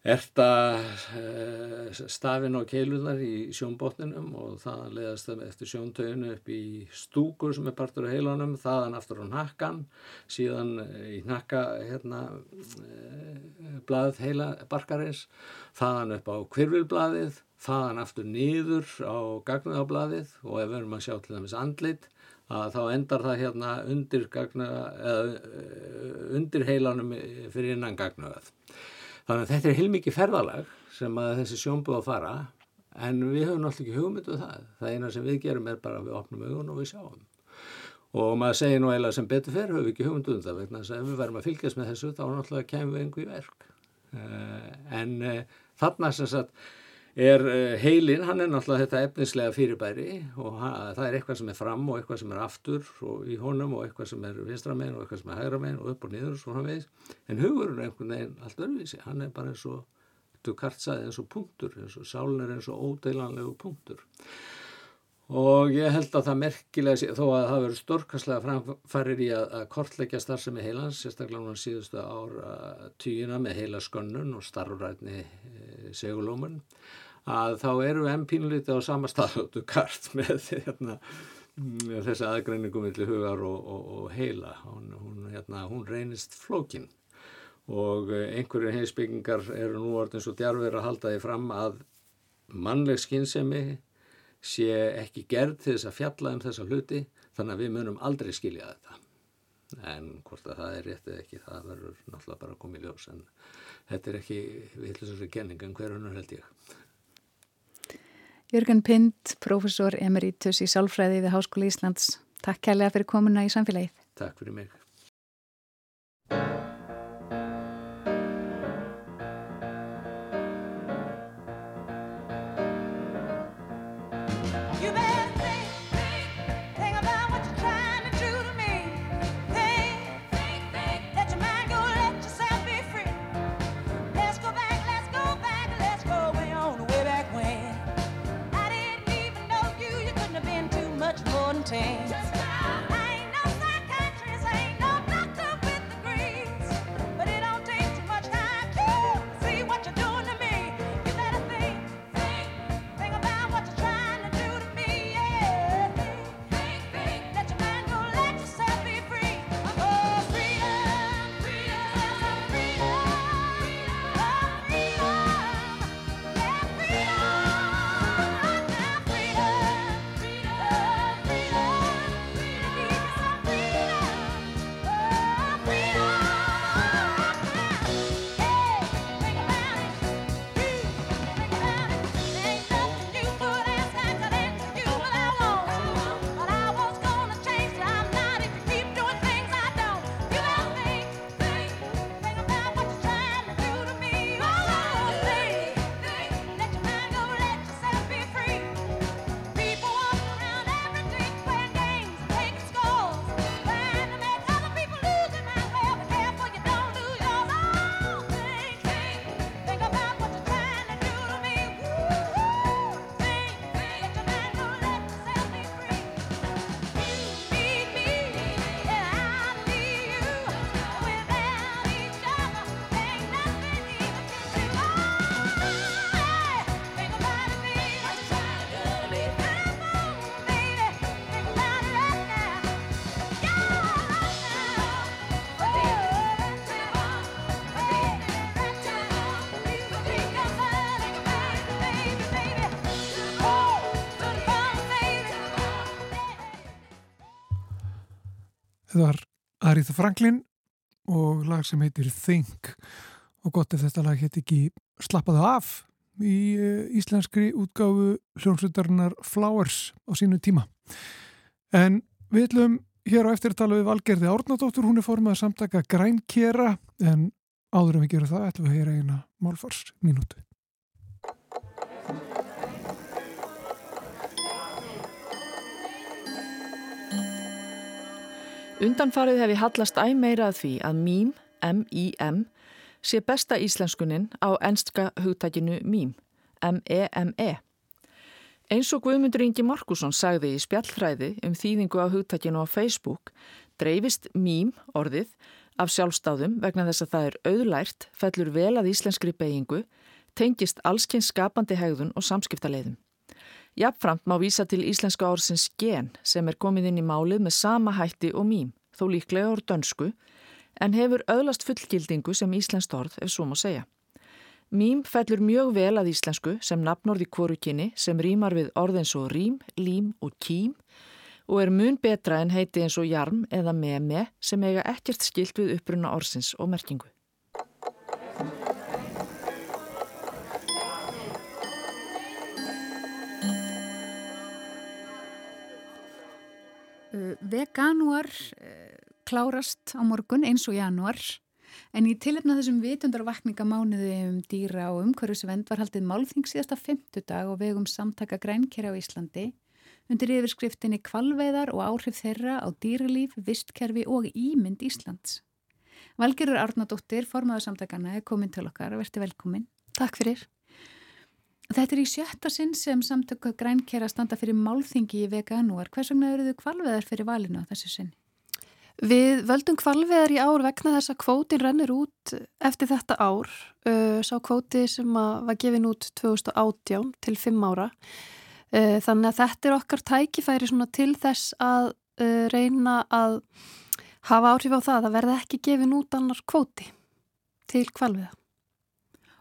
erta uh, stafin á keilunar í sjónbotninum og það leðast það eftir sjóntöginu upp í stúkur sem er partur á heilanum, þaðan aftur á nakkan, síðan í nakka hérna, uh, blað heila barkarins, þaðan upp á kvirvilblaðið, þaðan aftur niður á gagnaðablaðið og ef við erum að sjá til dæmis andlit, að þá endar það hérna undir, gagna, eða, undir heilanum fyrir innan gagnaðað. Þannig að þetta er heilmikið ferðalag sem að þessi sjónbúð að fara en við höfum náttúrulega ekki hugmyndu um það. Það eina sem við gerum er bara að við opnum augun og við sjáum. Og maður segir nú eiginlega sem betur fer höfum við ekki hugmyndu um það vegna þess að ef við verðum að fylgjast með þessu þá náttúrulega kemum við einhver í verk. En þarna sem sagt er heilin, hann er náttúrulega þetta efnislega fyrirbæri og það er eitthvað sem er fram og eitthvað sem er aftur og í honum og eitthvað sem er vinstramenn og eitthvað sem er hægramenn og upp og niður og svona veist. En hugurinn er einhvern veginn allt öðruvísi, hann er bara eins og, þú kartsaði eins og punktur, eins og sálun er eins og ódeilanlegu punktur. Og ég held að það merkilega, þó að það verður stórkastlega framfærir í að, að kortleggja starfsemi heilans, sérstaklega núna síðustu ára tíuna með heila skönnun og starfrætni e, segulómun, að þá eru við empínliti á sama staðlótu kart <laughs> með hérna, þessi aðgreiningum millir hugar og, og, og heila. Hún, hún, hérna, hún reynist flókin. Og einhverju heimsbyggingar eru nú orðin svo djarfir að halda því fram að mannleg skynsemi sé ekki gerð til þess að fjalla um þessa hluti þannig að við munum aldrei skilja þetta. En hvort að það er rétt eða ekki það verður náttúrulega bara að koma í ljós. En þetta er ekki viðlisari kenning en hver hannur held ég Jörgen Pind, professor emeritus í Sálfræði við Háskóli Íslands. Takk kærlega fyrir komuna í samfélagið. Takk fyrir mig Það Aretha Franklin og lag sem heitir Think og gott ef þetta lag heit ekki Slappaðu af í uh, íslenskri útgáfu hljómsveitarinnar Flowers á sínu tíma. En við ætlum hér á eftir að tala við Valgerði Árnadóttur, hún er formað að samtaka grænkera en áður en við gerum það ætlum við að heyra eina málfars mínútu. Undanfarið hef ég hallast æg meira að því að mím, M-I-M, sé besta íslenskunin á enska hugtækinu mím, M-E-M-E. Eins og Guðmundur Ingi Markusson sagði í spjallfræði um þýðingu á hugtækinu á Facebook, dreifist mím orðið af sjálfstáðum vegna þess að það er auðlært, fellur vel að íslenskri beigingu, tengist allskynns skapandi hegðun og samskiptaleiðum. Jafnframt má vísa til íslenska orðsins gen sem er komið inn í málið með sama hætti og mím, þó líklega orð dönsku, en hefur öðlast fullgildingu sem íslenskt orð ef svo má segja. Mím fellur mjög vel að íslensku sem nafnorði kvorukinni sem rýmar við orðins og rým, lím og kým og er mun betra en heiti eins og jarm eða meme sem eiga ekkert skilt við uppruna orðsins og merkingu. Uh, veganúar uh, klárast á morgun eins og janúar en í tilefna þessum vitundarvakningamánuði um dýra og umhverfisvend var haldið málþing síðasta femtudag og vegum samtaka grænkera á Íslandi undir yfirskriftinni kvalveiðar og áhrif þeirra á dýralíf, vistkerfi og ímynd Íslands. Valgerur Árnadóttir, formadur samtakana, er komin til okkar og verði velkomin. Takk fyrir. Þetta er í sjötta sinn sem samtöku grænkera standa fyrir málþingi í veganúar. Hvers vegna eru þau kvalveðar fyrir valinu á þessu sinn? Við völdum kvalveðar í ár vegna þess að kvótin rennur út eftir þetta ár. Sá kvóti sem var gefin út 2018 til 5 ára. Þannig að þetta er okkar tækifæri til þess að reyna að hafa áhrif á það að verða ekki gefin út annar kvóti til kvalveða.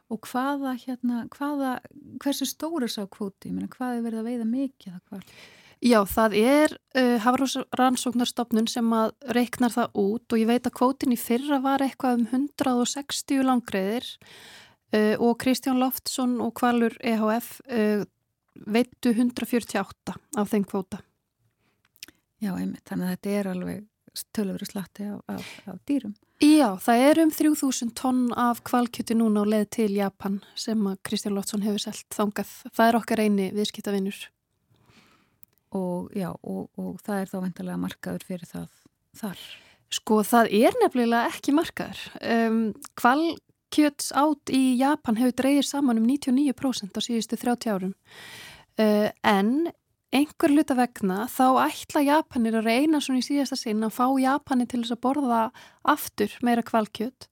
Og hvaða, hérna, hvaða, hversu stóri sá kvóti? Meina, hvað er verið að veiða mikið það hvar? Já, það er uh, Hafrúsrannsóknarstofnun sem að reiknar það út og ég veit að kvótin í fyrra var eitthvað um 160 langriðir uh, og Kristján Loftsson og Kvalur EHF uh, veitu 148 af þeim kvóta. Já, einmitt, þannig að þetta er alveg tölur slatti af, af, af dýrum. Já, það er um 3000 tonn af kvalkjöti núna og leð til Japan sem að Kristján Lótsson hefur selgt þangað. Það er okkar eini viðskiptavinnur. Og já, og, og það er þá vendarlega markaður fyrir það þar? Sko, það er nefnilega ekki markaður. Um, kvalkjöts átt í Japan hefur dreyðir saman um 99% á síðustu 30 árum. Uh, en einhver hluta vegna þá ætla Japanir að reyna svona í síðasta sinn að fá Japani til þess að borða aftur meira kvalkjött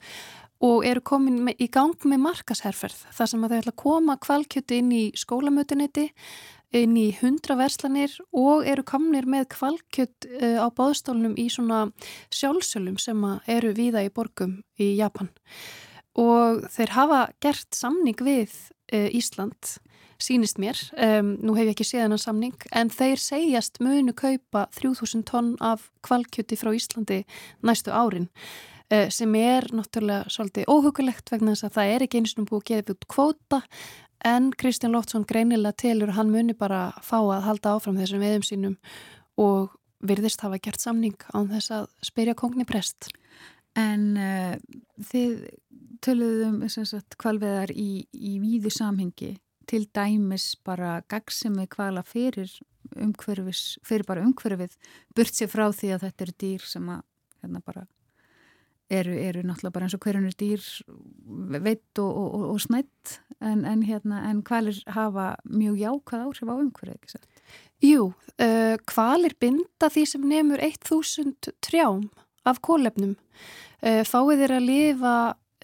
og eru komin í gang með markasherferð þar sem að þau ætla að koma kvalkjötti inn í skólamötuniti inn í hundra verslanir og eru komnir með kvalkjött uh, á bóðstólunum í svona sjálfsölum sem eru víða í borgum í Japan. Og þeir hafa gert samning við uh, Ísland sínist mér, um, nú hef ég ekki séð hennar samning, en þeir segjast munu kaupa 3000 tonn af kvalkjöti frá Íslandi næstu árin uh, sem er náttúrulega svolítið óhugulegt vegna þess að það er ekki eins og búið að gefa út kvóta. En Kristján Lóftsson greinilega telur hann muni bara fá að halda áfram þessum veðum sínum og virðist hafa gert samning án þess að spyrja kongni prest. En uh, þið töluðum kvalveðar í, í víðu samhengi til dæmis bara gagsemið kvala fyrir umhverfis, fyrir bara umhverfið burt sér frá því að þetta eru dýr sem að hérna bara eru, eru náttúrulega bara eins og hverjunir dýr veitt og, og, og snætt en, en hérna en kvalir hafa mjög jákvæð áhrif á umhverfið, ekki svo? Jú, uh, kvalir binda því sem nefnur 1000 trjám af kólefnum uh, fáið þeir að lifa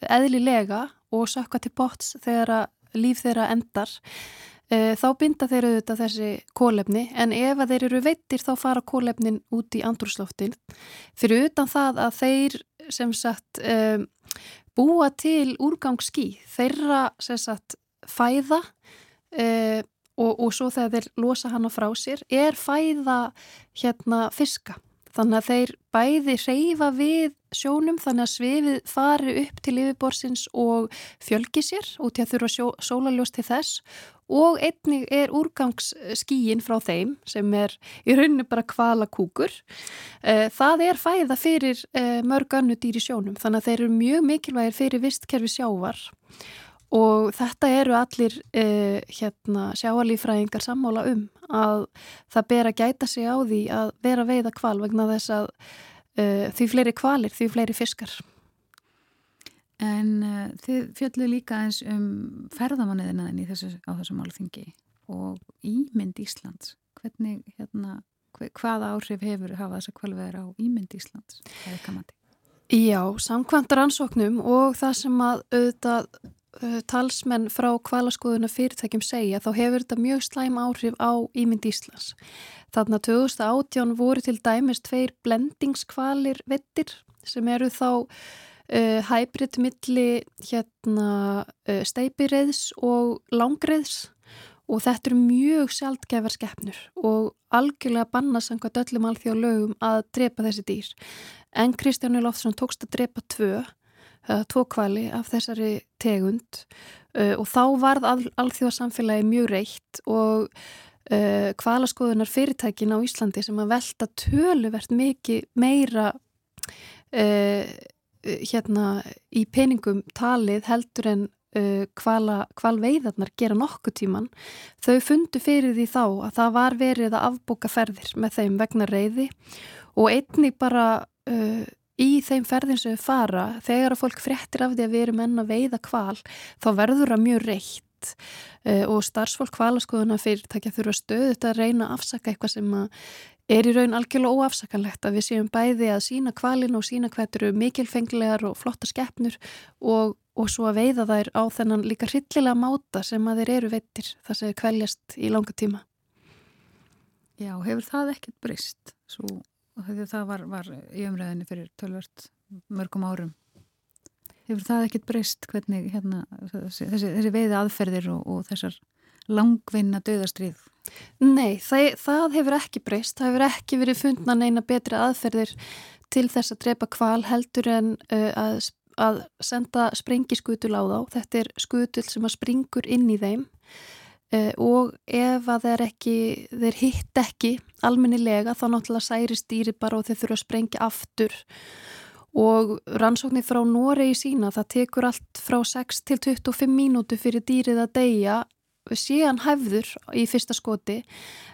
eðlilega og sökka til bots þegar að líf þeirra endar uh, þá binda þeir auðvitað þessi kólefni en ef að þeir eru veitir þá fara kólefnin út í andrúsloftin fyrir utan það að þeir sem sagt um, búa til úrgangsskí þeirra sem sagt fæða uh, og, og svo þegar þeir losa hana frá sér er fæða hérna fiska þannig að þeir bæði reyfa við sjónum þannig að svifið fari upp til yfirborsins og fjölgi sér út í að þurfa sólaljós til þess og einnig er úrgangsskíin frá þeim sem er í rauninu bara kvala kúkur. Eh, það er fæða fyrir eh, mörg annu dýri sjónum þannig að þeir eru mjög mikilvægir fyrir vistkerfi sjávar og þetta eru allir uh, hérna, sjáalífræðingar sammála um að það ber að gæta sig á því að vera veiða kval vegna þess að uh, því fleiri kvalir, því fleiri fiskar. En uh, þið fjallu líka eins um þessu, á þessu málþingi og ímynd Íslands. Hvernig, hérna, hvaða áhrif hefur hafa þess að kvalveður á ímynd Íslands? Já, samkvæmt rannsóknum og það sem að auðvitað talsmenn frá kvalaskoðuna fyrirtækjum segja þá hefur þetta mjög slæm áhrif á ímynd Íslands. Þarna 2018 voru til dæmis tveir blendingskvalir vettir sem eru þá uh, hybrid milli hérna, uh, steipireðs og langreðs og þetta eru mjög sjaldgæfar skeppnur og algjörlega banna samkvæmt öllum alþjóð lögum að drepa þessi dýr. En Kristjánu Loftsson tókst að drepa tvö, uh, tvo kvali af þessari tegund uh, og þá varð al alþjóðsamfélagi mjög reitt og uh, kvalaskoðunar fyrirtækin á Íslandi sem að velta töluvert mikið meira uh, hérna í peningum talið heldur en uh, hvala, hval veiðarnar gera nokkuð tíman, þau fundu fyrir því þá að það var verið að afbúka ferðir með þeim vegna reyði og einni bara uh, í þeim ferðin sem við fara, þegar að fólk fréttir af því að við erum enn að veiða hval, þá verður það mjög reitt uh, og starfsfólk hvalaskoðuna fyrirtækja þurfa stöðut að reyna að afsaka eitthvað sem að er í raun algjörlega óafsakanlegt að við séum bæði að sína kvalin og sína hvað eru mikilfenglegar og flotta skeppnur og, og svo að veiða þær á þennan líka hryllilega máta sem að þeir eru veitir þar sem þeir kvæljast í langa tíma. Já, hefur það ekkert brist? Svo, það var, var í umræðinni fyrir tölvört mörgum árum. Hefur það ekkert brist hvernig hérna, þessi, þessi veiði aðferðir og, og þessar langvinna döðastrið? Nei, það, það hefur ekki breyst, það hefur ekki verið fundna neina betri aðferðir til þess að drepa kval heldur en uh, að, að senda sprengiskutul á þá. Þetta er skutul sem að springur inn í þeim og ef að þeir, ekki, þeir hitt ekki almennilega þá náttúrulega særi stýri bara og þeir þurfa að sprengja aftur. Og rannsóknir frá Noregi sína það tekur allt frá 6 til 25 mínútu fyrir dýrið að deyja síðan hæfður í fyrsta skoti.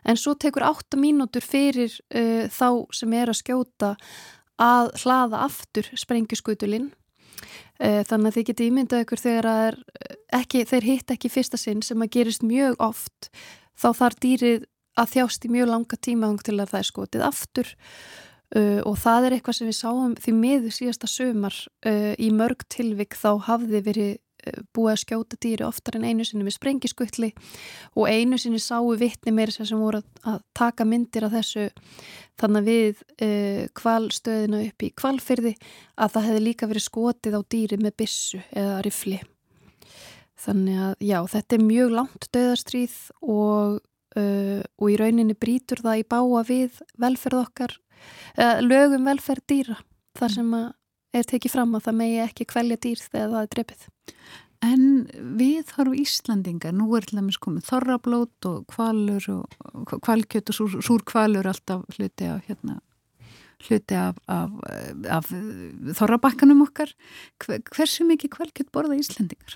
En svo tekur 8 mínútur fyrir uh, þá sem er að skjóta að hlaða aftur sprengjuskutulinn. uh, þannig að þið geti ímyndað ykkur þegar uh, ekki, þeir hitt ekki fyrsta sinn sem að gerist mjög oft þá þarf dýrið að þjást í mjög langa tíma til að það er skotið aftur. Uh, og það er eitthvað sem við sáum því miður síðasta sömar uh, í mörg tilvik þá hafði verið búið að skjóta dýri oftar en einu sinni með sprengiskutli og einu sinni sáu vittni meira sem voru að taka myndir af þessu þannig að við uh, kvalstöðina upp í kvalfyrði að það hefði líka verið skotið á dýri með bissu eða rifli. Þannig að já, þetta er mjög langt döðarstríð og, uh, og í rauninni brítur það í báa við velferð okkar uh, lögum velferð dýra þar sem að er tekið fram að það megi ekki kvelja dýr þegar það er drefið. En við þarfum Íslandingar, nú er til dæmis komið þorrablót og kvalur og kvalkjött og súr, súr kvalur alltaf hluti af, hérna, hluti af, af, af þorrabakkanum okkar. Hversu mikið kvalkjött borða Íslandingar?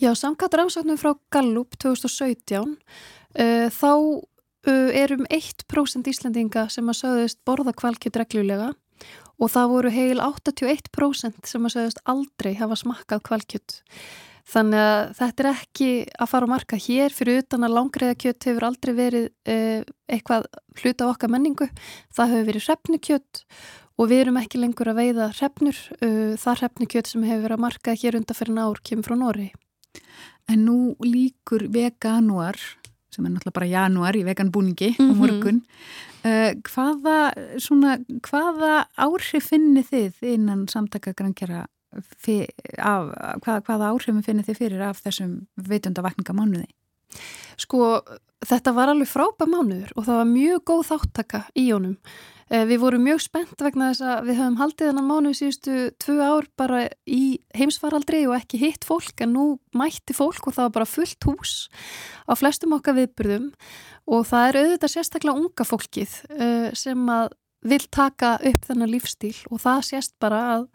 Já, samkvæmt rannsóknum frá Gallup 2017 uh, þá uh, erum 1% Íslandinga sem að sögðist borða kvalkjött reglulega og það voru heil 81% sem að segast aldrei hafa smakkað kvalkjött. Þannig að þetta er ekki að fara á marka hér fyrir utan að langriðakjött hefur aldrei verið eh, eitthvað hluta á okkar menningu. Það hefur verið hrefnukjött og við erum ekki lengur að veiða hrefnur. Uh, það hrefnukjött sem hefur verið að marka hér undan fyrir ár kemur frá Nóri. En nú líkur veganuar, sem er náttúrulega bara januar í veganbúningi mm -hmm. á mhm. morgun, Uh, hvaða, svona, hvaða áhrif finnir þið innan samtaka grannkjara af, hvað, hvaða áhrifin finnir þið fyrir af þessum veitundavakninga mánuði? Sko, þetta var alveg frábæð mánuður og það var mjög góð þáttaka í honum. Uh, við vorum mjög spennt vegna þess að við höfum haldið þennan mánuð síðustu tvö ár bara í heimsfaraldri og ekki hitt fólk en nú mætti fólk og það var bara fullt hús á flestum okkar viðbyrðum og það er auðvitað sérstaklega unga fólkið uh, sem að vil taka upp þennan lífstíl og það sést bara að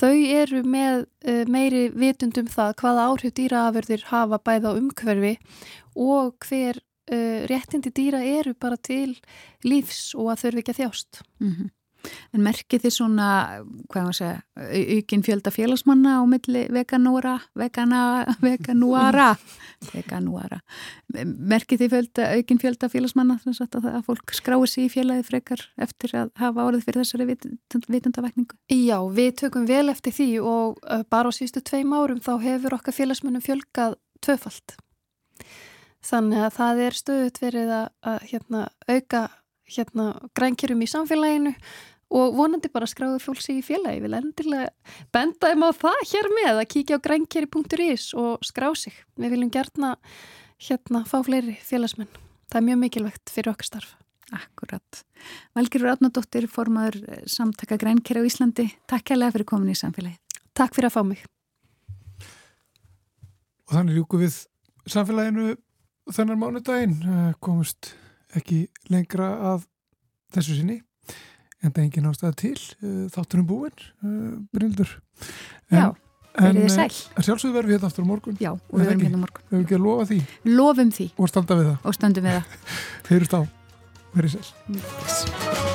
þau eru með uh, meiri vitundum það hvaða áhrif dýraafurðir hafa bæða á umhverfi og hver uh, réttindi dýra eru bara til lífs og að þurfi ekki að þjást. Mm -hmm. En merkið þið svona, hvað maður segja, aukin fjölda félagsmanna á milli veganúara, vegana, veganúara, <laughs> veganúara. Merkið þið fjölda, aukin fjölda félagsmanna sagt, að, að fólk skráir sér í félagi frekar eftir að hafa árið fyrir þessari vitundavekningu? Já, við tökum vel eftir því og uh, bara á sístu tveim árum þá hefur okkar félagsmannum fjölgað tvöfalt. Þannig að það er stöðut verið að, að hérna, auka hérna, grænkjörum í samfélaginu og vonandi bara skráðu fólksi í félagi. Ég vil endilega benda þeim á það hér með að kíkja á grænkjöri.is og skrá sig. Við viljum gertna hérna fá fleiri félagsmenn. Það er mjög mikilvægt fyrir okkar starf. Akkurat. Valgerur Átnardóttir, formadur samtaka grænkjöri á Íslandi. Takk kærlega fyrir komin í samfélagi. Takk fyrir að fá mig. Og þannig ljúku við samfélaginu þennan mánudaginn eh, komust ekki lengra að þessu sinni en það er engin ástæða til eh, þátturum búin eh, Bryndur Já, verið þið sæl. Sjálfsögðu verðum við hérna aftur á morgun. Já, og við verðum hérna á morgun. Við hefum ekki að lofa því? Lofum því. Og standa við það. Og stöndum við það. <laughs> Heyrust á, verið sæl